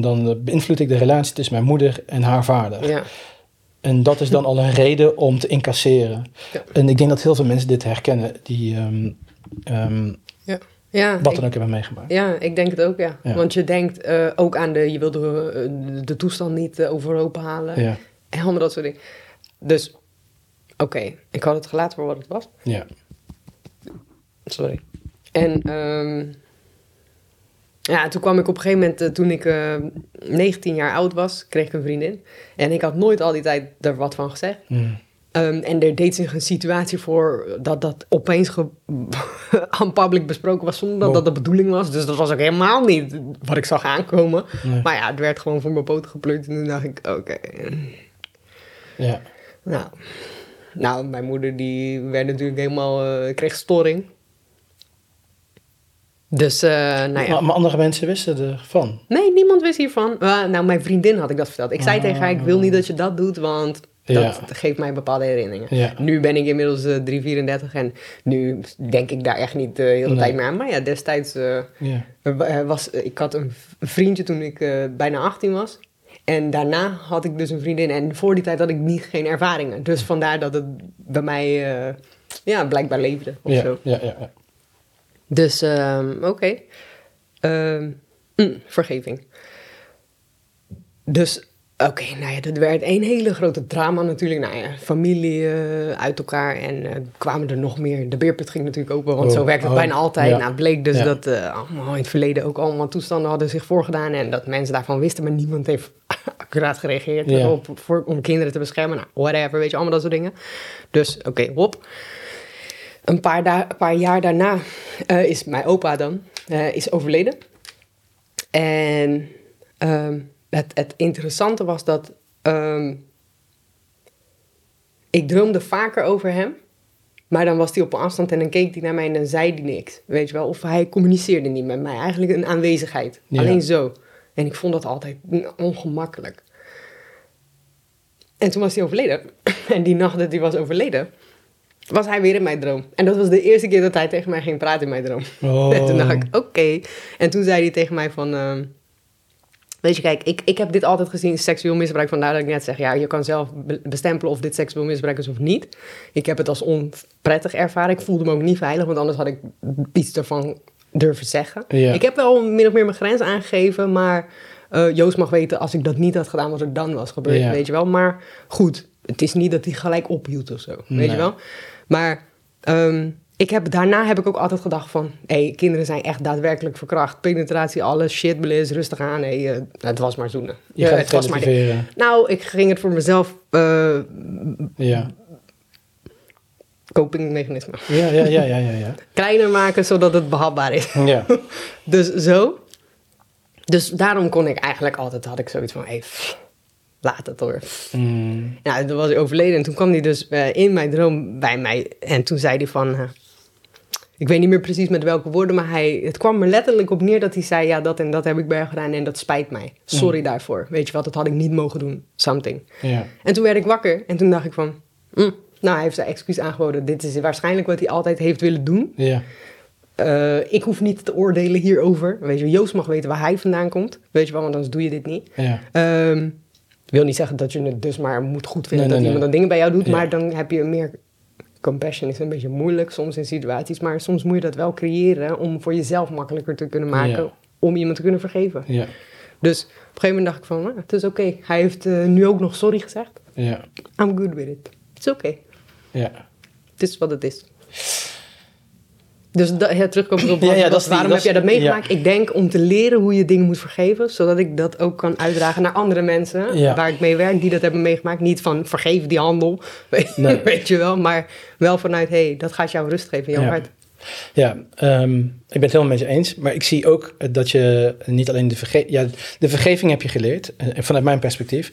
dan beïnvloed ik de relatie tussen mijn moeder en haar vader. Ja. En dat is dan al een reden om te incasseren. Ja. En ik denk dat heel veel mensen dit herkennen, die um, um, ja. Ja, wat dan ook hebben meegemaakt. Ja, ik denk het ook, ja. Want je denkt uh, ook aan de, je wil de, de toestand niet uh, overhoop halen. Ja. En allemaal dat soort dingen. Dus, oké, okay. ik had het gelaten voor wat het was. Ja. Sorry. En um, ja, toen kwam ik op een gegeven moment, uh, toen ik uh, 19 jaar oud was, kreeg ik een vriendin. En ik had nooit al die tijd er wat van gezegd. Mm. Um, en er deed zich een situatie voor dat dat opeens *laughs* aan public besproken was zonder dat dat de bedoeling was. Dus dat was ook helemaal niet wat ik zag aankomen. Nee. Maar ja, het werd gewoon voor mijn poten geplukt en toen dacht ik, oké. Ja. Nou, nou, mijn moeder die werd natuurlijk helemaal, uh, kreeg storing. Dus, uh, nou ja. Maar, maar, andere mensen wisten ervan? Nee, niemand wist hiervan. Uh, nou, mijn vriendin had ik dat verteld. Ik zei Ah. tegen haar, ik wil niet dat je dat doet, want dat Ja. geeft mij bepaalde herinneringen. Ja. Nu ben ik inmiddels uh, 3, 34 en nu denk ik daar echt niet de hele Nee. tijd meer aan. Maar ja, destijds Ja. was ik had een vriendje toen ik bijna 18 was. En daarna had ik dus een vriendin. En voor die tijd had ik niet, geen ervaringen. Dus vandaar dat het bij mij ja, blijkbaar leefde of zo. ja, ja, ja. Dus um, oké. Um, mm, vergeving. Dus oké, nou ja, dat werd een hele grote drama natuurlijk. Nou ja, familie uh, uit elkaar en uh, kwamen er nog meer. De beerput ging natuurlijk open, want Oh, zo werkt het oh, bijna altijd. ja. Nou, bleek dus Ja. dat uh, allemaal in het verleden ook allemaal toestanden hadden zich voorgedaan. En dat mensen daarvan wisten, maar niemand heeft *laughs* accuraat gereageerd Ja. op, voor, om kinderen te beschermen. Nou, whatever, weet je, allemaal dat soort dingen. Dus oké, hop. Een paar, da- paar jaar daarna uh, is mijn opa dan uh, is overleden. En um, het, het, interessante was dat um, ik droomde vaker over hem. Maar dan was hij op een afstand en dan keek hij naar mij en dan zei hij niks. Weet je wel, of hij communiceerde niet met mij. Eigenlijk een aanwezigheid. Ja. Alleen zo. En ik vond dat altijd ongemakkelijk. En toen was hij overleden. *clears throat* En die nacht dat hij was overleden, was hij weer in mijn droom. En dat was de eerste keer dat hij tegen mij ging praten in mijn droom. Oh. En *laughs* toen dacht ik, oké. En toen zei hij tegen mij van... Uh, weet je, kijk, ik, ik heb dit altijd gezien, seksueel misbruik. Vandaar dat ik net zeg, ja, je kan zelf bestempelen of dit seksueel misbruik is of niet. Ik heb het als onprettig ervaren. Ik voelde me ook niet veilig, want anders had ik iets ervan durven zeggen. Ja. Ik heb wel min of meer mijn grens aangegeven, maar... Uh, Joost mag weten als ik dat niet had gedaan, wat er dan was gebeurd, Ja. weet je wel. Maar goed, het is niet dat hij gelijk ophield of zo, weet je wel. Maar um, ik heb, daarna heb ik ook altijd gedacht van... hé, hey, kinderen zijn echt daadwerkelijk verkracht. Penetratie, alles, shit, bliss, rustig aan. Hey, uh, het was maar zoenen. Je het was maar. Nou, ik ging het voor mezelf... Uh, Ja. copingmechanisme. Ja, ja, ja, ja, ja, ja. *laughs* Kleiner maken, zodat het behapbaar is. Ja. *laughs* Dus zo. Dus daarom kon ik eigenlijk altijd... had ik zoiets van... hé, hey, pff, laat het hoor. Mm. Ja, toen was hij overleden en toen kwam hij dus uh, in mijn droom bij mij. En toen zei hij van... Uh, ik weet niet meer precies met welke woorden, maar hij, het kwam er letterlijk op neer dat hij zei... ja, dat en dat heb ik bij jou gedaan en dat spijt mij. Sorry mm. daarvoor. Weet je wat, dat had ik niet mogen doen. Something. En toen werd ik wakker en toen dacht ik van... Mm, nou, hij heeft zijn excuus aangeboden. Dit is waarschijnlijk wat hij altijd heeft willen doen. Ja. Uh, ik hoef niet te oordelen hierover. Weet je, Joost mag weten waar hij vandaan komt. Weet je wel, want anders doe je dit niet. Ja. Um, wil niet zeggen dat je het dus maar moet goed vinden Nee, dat nee, iemand dan dingen bij jou doet, Ja. maar dan heb je meer compassion. Is een beetje moeilijk soms in situaties, maar soms moet je dat wel creëren om voor jezelf makkelijker te kunnen maken, Ja. om iemand te kunnen vergeven. Ja, Dus op een gegeven moment dacht ik van, nou, het is oké. Hij heeft eh, nu ook nog sorry gezegd. ja, I'm good with it. Het is oké. ja. Het is wat het is. Dus da, ja, terugkomen op Ja, *clears throat* wat- ja, dat die- waarom dat heb jij dat meegemaakt? Ik denk om te leren hoe je dingen moet vergeven, zodat ik dat ook kan uitdragen naar andere mensen waar ik mee werk, die dat hebben meegemaakt. Niet van vergeef die handel, weet, *laughs* Nee. weet je wel, maar wel vanuit hé, hey, dat gaat jou rust geven in jouw Ja. hart. Ja, ehm, ik ben het helemaal met je eens. Maar ik zie ook dat je niet alleen de vergeving... Ja, de vergeving heb je geleerd, eh, vanuit mijn perspectief.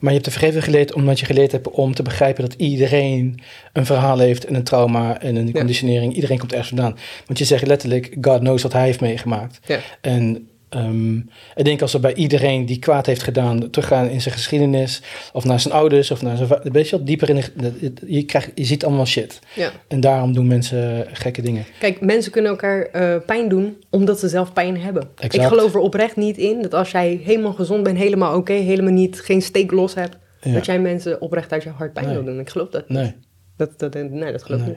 Maar je hebt de vergeving geleerd omdat je geleerd hebt om te begrijpen dat iedereen een verhaal heeft en een trauma en een Ja. conditionering. Iedereen komt ergens vandaan. Want je zegt letterlijk, God knows wat hij heeft meegemaakt. Ja. En ehm, ik denk als we bij iedereen die kwaad heeft gedaan, teruggaan in zijn geschiedenis, of naar zijn ouders, of naar zijn weet je wel, dieper in de, je, krijgt, je ziet allemaal shit. Ja. En daarom doen mensen gekke dingen. Kijk, mensen kunnen elkaar eh, pijn doen omdat ze zelf pijn hebben. Exact. Ik geloof er oprecht niet in dat als jij helemaal gezond bent, helemaal oké, helemaal niet, geen steek los hebt, Ja. dat jij mensen oprecht uit je hart pijn Nee. wil doen. Ik geloof dat. Nee, Dat, dat, nee, dat geloof ik nee,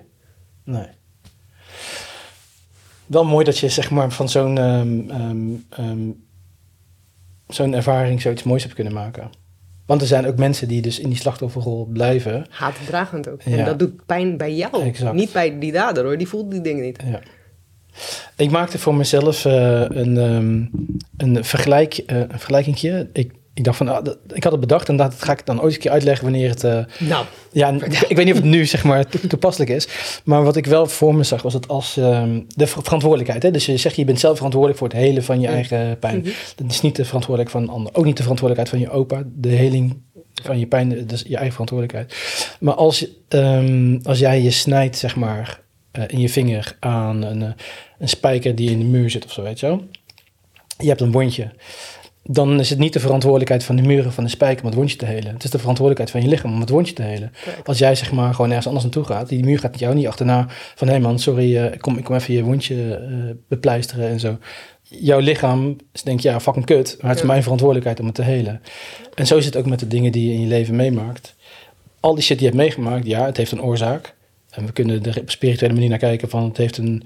niet. nee. Wel mooi dat je zeg maar van zo'n ehm, ehm, ehm, zo'n ervaring zoiets moois hebt kunnen maken. Want er zijn ook mensen die dus in die slachtofferrol blijven. Haatdragend ook. Ja. En dat doet pijn bij jou. Exact. Niet bij die dader hoor, die voelt die dingen niet. Ja. Ik maakte voor mezelf eh, een, ehm, een, vergelijk, eh een vergelijkingje. Ik, ik dacht van, ah, dat- ik had het bedacht en dat ga ik dan ooit een keer uitleggen wanneer het... eh, Nou, Ja, ik, ik weet niet of het nu zeg maar to- toepasselijk is. Maar wat ik wel voor me zag was het als ehm, de ver- verantwoordelijkheid. Hè? Dus je zegt je bent zelf verantwoordelijk voor het helen van je Mm. eigen pijn. Mhm. Dat is niet de verantwoordelijkheid van een ander. Ook niet de verantwoordelijkheid van je opa. De heling van je pijn, dat is je eigen verantwoordelijkheid. Maar als, ehm, als jij je snijdt zeg maar eh, in je vinger aan een, eh, een spijker die in de muur zit of zo, weet je wel. Je hebt een wondje dan is het niet de verantwoordelijkheid van de muren van de spijker om het wondje te helen. Het is de verantwoordelijkheid van je lichaam om het wondje te helen. Als jij zeg maar gewoon ergens anders naartoe gaat, die muur gaat jou niet achterna van hé hey man, sorry, eh, ik, kom, ik kom even je wondje eh, bepleisteren en zo. Jouw lichaam denkt ja, fucking kut, maar het is Ja. mijn verantwoordelijkheid om het te helen. En zo is het ook met de dingen die je in je leven meemaakt. Al die shit die je hebt meegemaakt, ja, het heeft een oorzaak. En we kunnen er op spirituele manier naar kijken van het heeft een...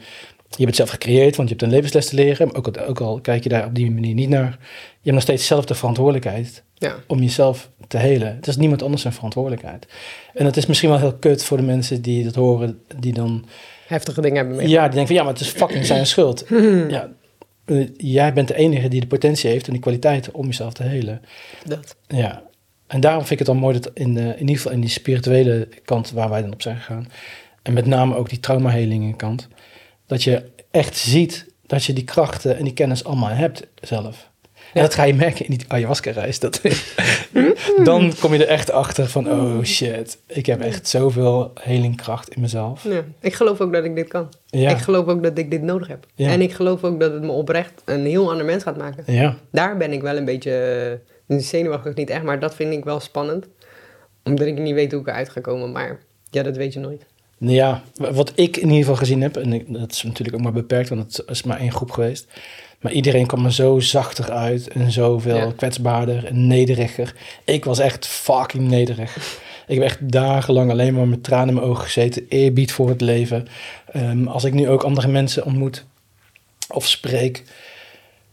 Je hebt het zelf gecreëerd, want je hebt een levensles te leren. Maar ook, al- ook al kijk je daar op die manier niet naar. Je hebt nog steeds zelf de verantwoordelijkheid ja. om jezelf te helen. Het is niemand anders zijn verantwoordelijkheid. En dat is misschien wel heel kut voor de mensen die dat horen, die dan... Heftige dingen hebben mee. Ja, die denken van ja, maar het is fucking zijn schuld. *laughs* ja, eh, jij bent de enige die de potentie heeft en die kwaliteit om jezelf te helen. Dat. Ja, en daarom vind ik het dan mooi dat in, eh, in ieder geval in die spirituele kant waar wij dan op zijn gegaan, en met name ook die traumahelingen kant, dat je echt ziet dat je die krachten en die kennis allemaal hebt zelf. En dat ga je merken in die ayahuasca-reis. Dat, dan kom je er echt achter van, oh shit, ik heb echt zoveel helingkracht in mezelf. Ja. Ik geloof ook dat ik dit kan. Ja, Ik geloof ook dat ik dit nodig heb. Ja. En ik geloof ook dat het me oprecht een heel ander mens gaat maken. ja, Daar ben ik wel een beetje uh, zenuwachtig niet echt, maar dat vind ik wel spannend. Omdat ik niet weet hoe ik eruit ga komen, maar ja, dat weet je nooit. Nou ja, wat ik in ieder geval gezien heb, en ik, dat is natuurlijk ook maar beperkt, want het is maar één groep geweest. Maar iedereen kwam er zo zachter uit en zoveel Ja. kwetsbaarder en nederiger. Ik was echt fucking nederig. *laughs* Ik heb echt dagenlang alleen maar met tranen in mijn ogen gezeten, eerbied voor het leven. Ehm, als ik nu ook andere mensen ontmoet of spreek,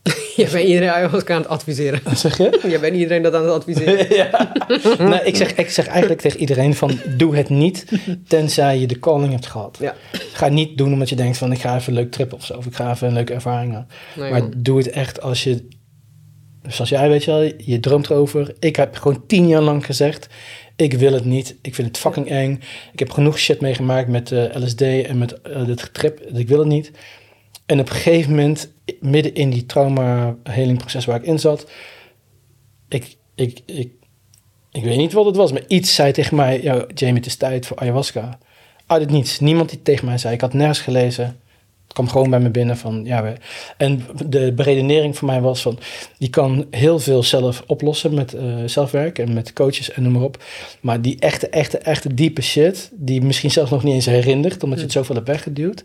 *laughs* Je bent iedereen ayahuasca aan het adviseren. zeg je? *laughs* Je bent iedereen dat aan het adviseren. *laughs* ja. nee, ik, zeg, ik zeg eigenlijk tegen iedereen van doe het niet tenzij je de calling hebt gehad. Ja. Ga het niet doen omdat je denkt van ik ga even een leuk trip of zo. Of ik ga even een leuke ervaring aan. Nee, maar doe het echt als je, zoals jij weet je wel, je droomt erover. Ik heb gewoon tien jaar lang gezegd, ik wil het niet. Ik vind het fucking eng. Ik heb genoeg shit meegemaakt met eh, LSD en met eh, dit trip. Ik wil het niet. En op een gegeven moment, midden in die trauma-helingproces waar ik in zat, ik, ik, ik, ik weet niet wat het was, maar iets zei tegen mij, ja, Jamie, het is tijd voor ayahuasca. Uit het niets. Niemand die tegen mij zei. Ik had nergens gelezen. Het kwam gewoon bij me binnen van, ja, en de beredenering voor mij was van, je kan heel veel zelf oplossen met eh, zelfwerk en met coaches en noem maar op. Maar die echte, echte, echte diepe shit, die misschien zelfs nog niet eens herinnert, omdat je het zoveel hebt weggeduwd,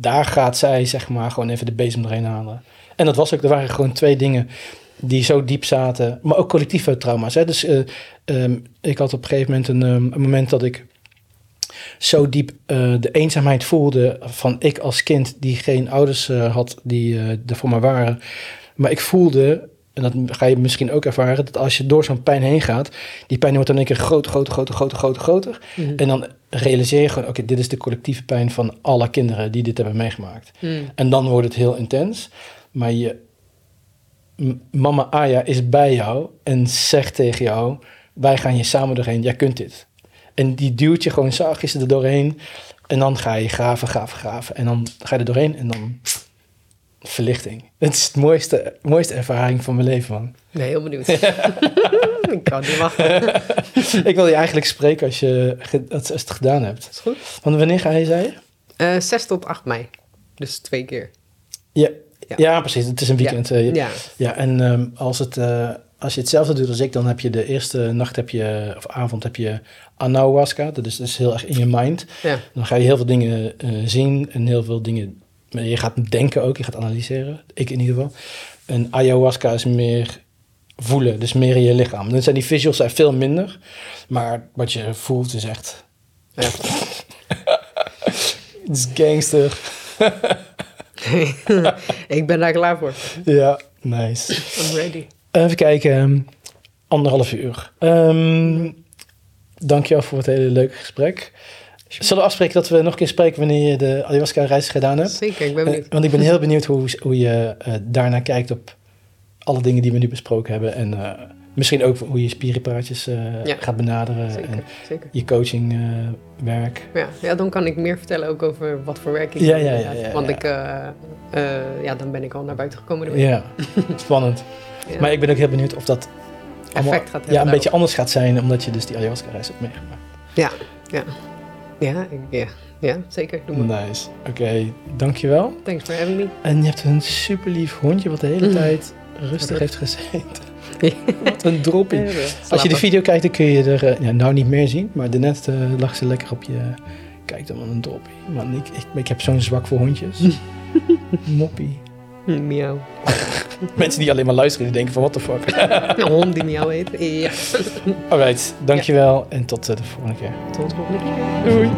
daar gaat zij, zeg maar, gewoon even de bezem doorheen halen. En dat was ook, er waren gewoon twee dingen die zo diep zaten. Maar ook collectieve trauma's. Hè? Dus eh, ehm, ik had op een gegeven moment een, ehm, een moment dat ik zo diep eh, de eenzaamheid voelde van ik als kind die geen ouders eh, had die er voor me waren. Maar ik voelde, en dat ga je misschien ook ervaren, dat als je door zo'n pijn heen gaat, die pijn wordt dan een keer groter, groter, groter, groter, groter, groter. Mhm. En dan realiseer je gewoon, oké, dit is de collectieve pijn van alle kinderen die dit hebben meegemaakt. Mm. En dan wordt het heel intens. Maar je, mama Aya is bij jou en zegt tegen jou, wij gaan hier samen doorheen, jij kunt dit. En die duwt je gewoon zachtjes er doorheen. En dan ga je graven, graven, graven. En dan ga je er doorheen en dan verlichting. Het is het mooiste, mooiste ervaring van mijn leven, man. Nee, heel benieuwd. *laughs* ik kan niet wachten. *laughs* Ik wil je eigenlijk spreken als je als het gedaan hebt. Is goed. Want wanneer ga je, zei je? Eh 6 tot 8 mei. Dus twee keer. Ja, Ja. ja. precies. Het is een weekend. eh, Ja. Ja, en ehm, als, het, eh, als je hetzelfde doet als ik, dan heb je de eerste nacht heb je, of avond heb je anahuasca. Dat is, dat is heel erg in je mind. Ja. Dan ga je heel veel dingen zien en heel veel dingen. Je gaat denken ook, je gaat analyseren. Ik in ieder geval. En ayahuasca is meer voelen, dus meer in je lichaam. Dan zijn die visuals zijn veel minder, maar wat je voelt is echt. *laughs* Het is gangster. *laughs* ik ben daar klaar voor. Ja, nice. I'm ready. Even kijken, ehm, anderhalf uur. Ehm dankjewel voor het hele leuke gesprek. Zullen we afspreken dat we nog een keer spreken wanneer je de ayahuasca-reis gedaan hebt? Zeker, ik ben Eh, benieuwd. want ik ben heel benieuwd hoe, hoe je eh, daarnaar kijkt op alle dingen die we nu besproken hebben. En eh, misschien ook hoe je spiripraatjes Ja. gaat benaderen Zeker, en zeker. je coachingwerk. Ja, ja, dan kan ik meer vertellen ook over wat voor werk ik Ja, ja, ja, ja, Want ik, ja, dan ben ik al naar buiten gekomen. ja, spannend. Maar ik ben ook heel benieuwd of dat allemaal- Effect gaat hebben ja, een daarop. beetje anders gaat zijn, omdat je dus die ayahuasca-reis hebt meegemaakt. Ja, ja. Ja, ja, ja zeker. Doe maar. Nice. Oké, dankjewel. Thanks for having me. En je hebt een super lief hondje wat de hele Mm. tijd rustig heeft gezeten. Wat een droppie. Als je de video kijkt, dan kun je er eh, ja, nou niet meer zien. Maar daarnet eh lag ze lekker op je... Kijk dan, wat een droppie. Man, ik, ik, ik heb zo'n zwak voor hondjes. *laughs* Moppie. Miauw. *laughs* Mensen die alleen maar luisteren, die denken van what the fuck. *laughs* Een hond die miauw heet. Ja. Alright, dankjewel en tot eh, de volgende keer. Tot de volgende keer. Doei.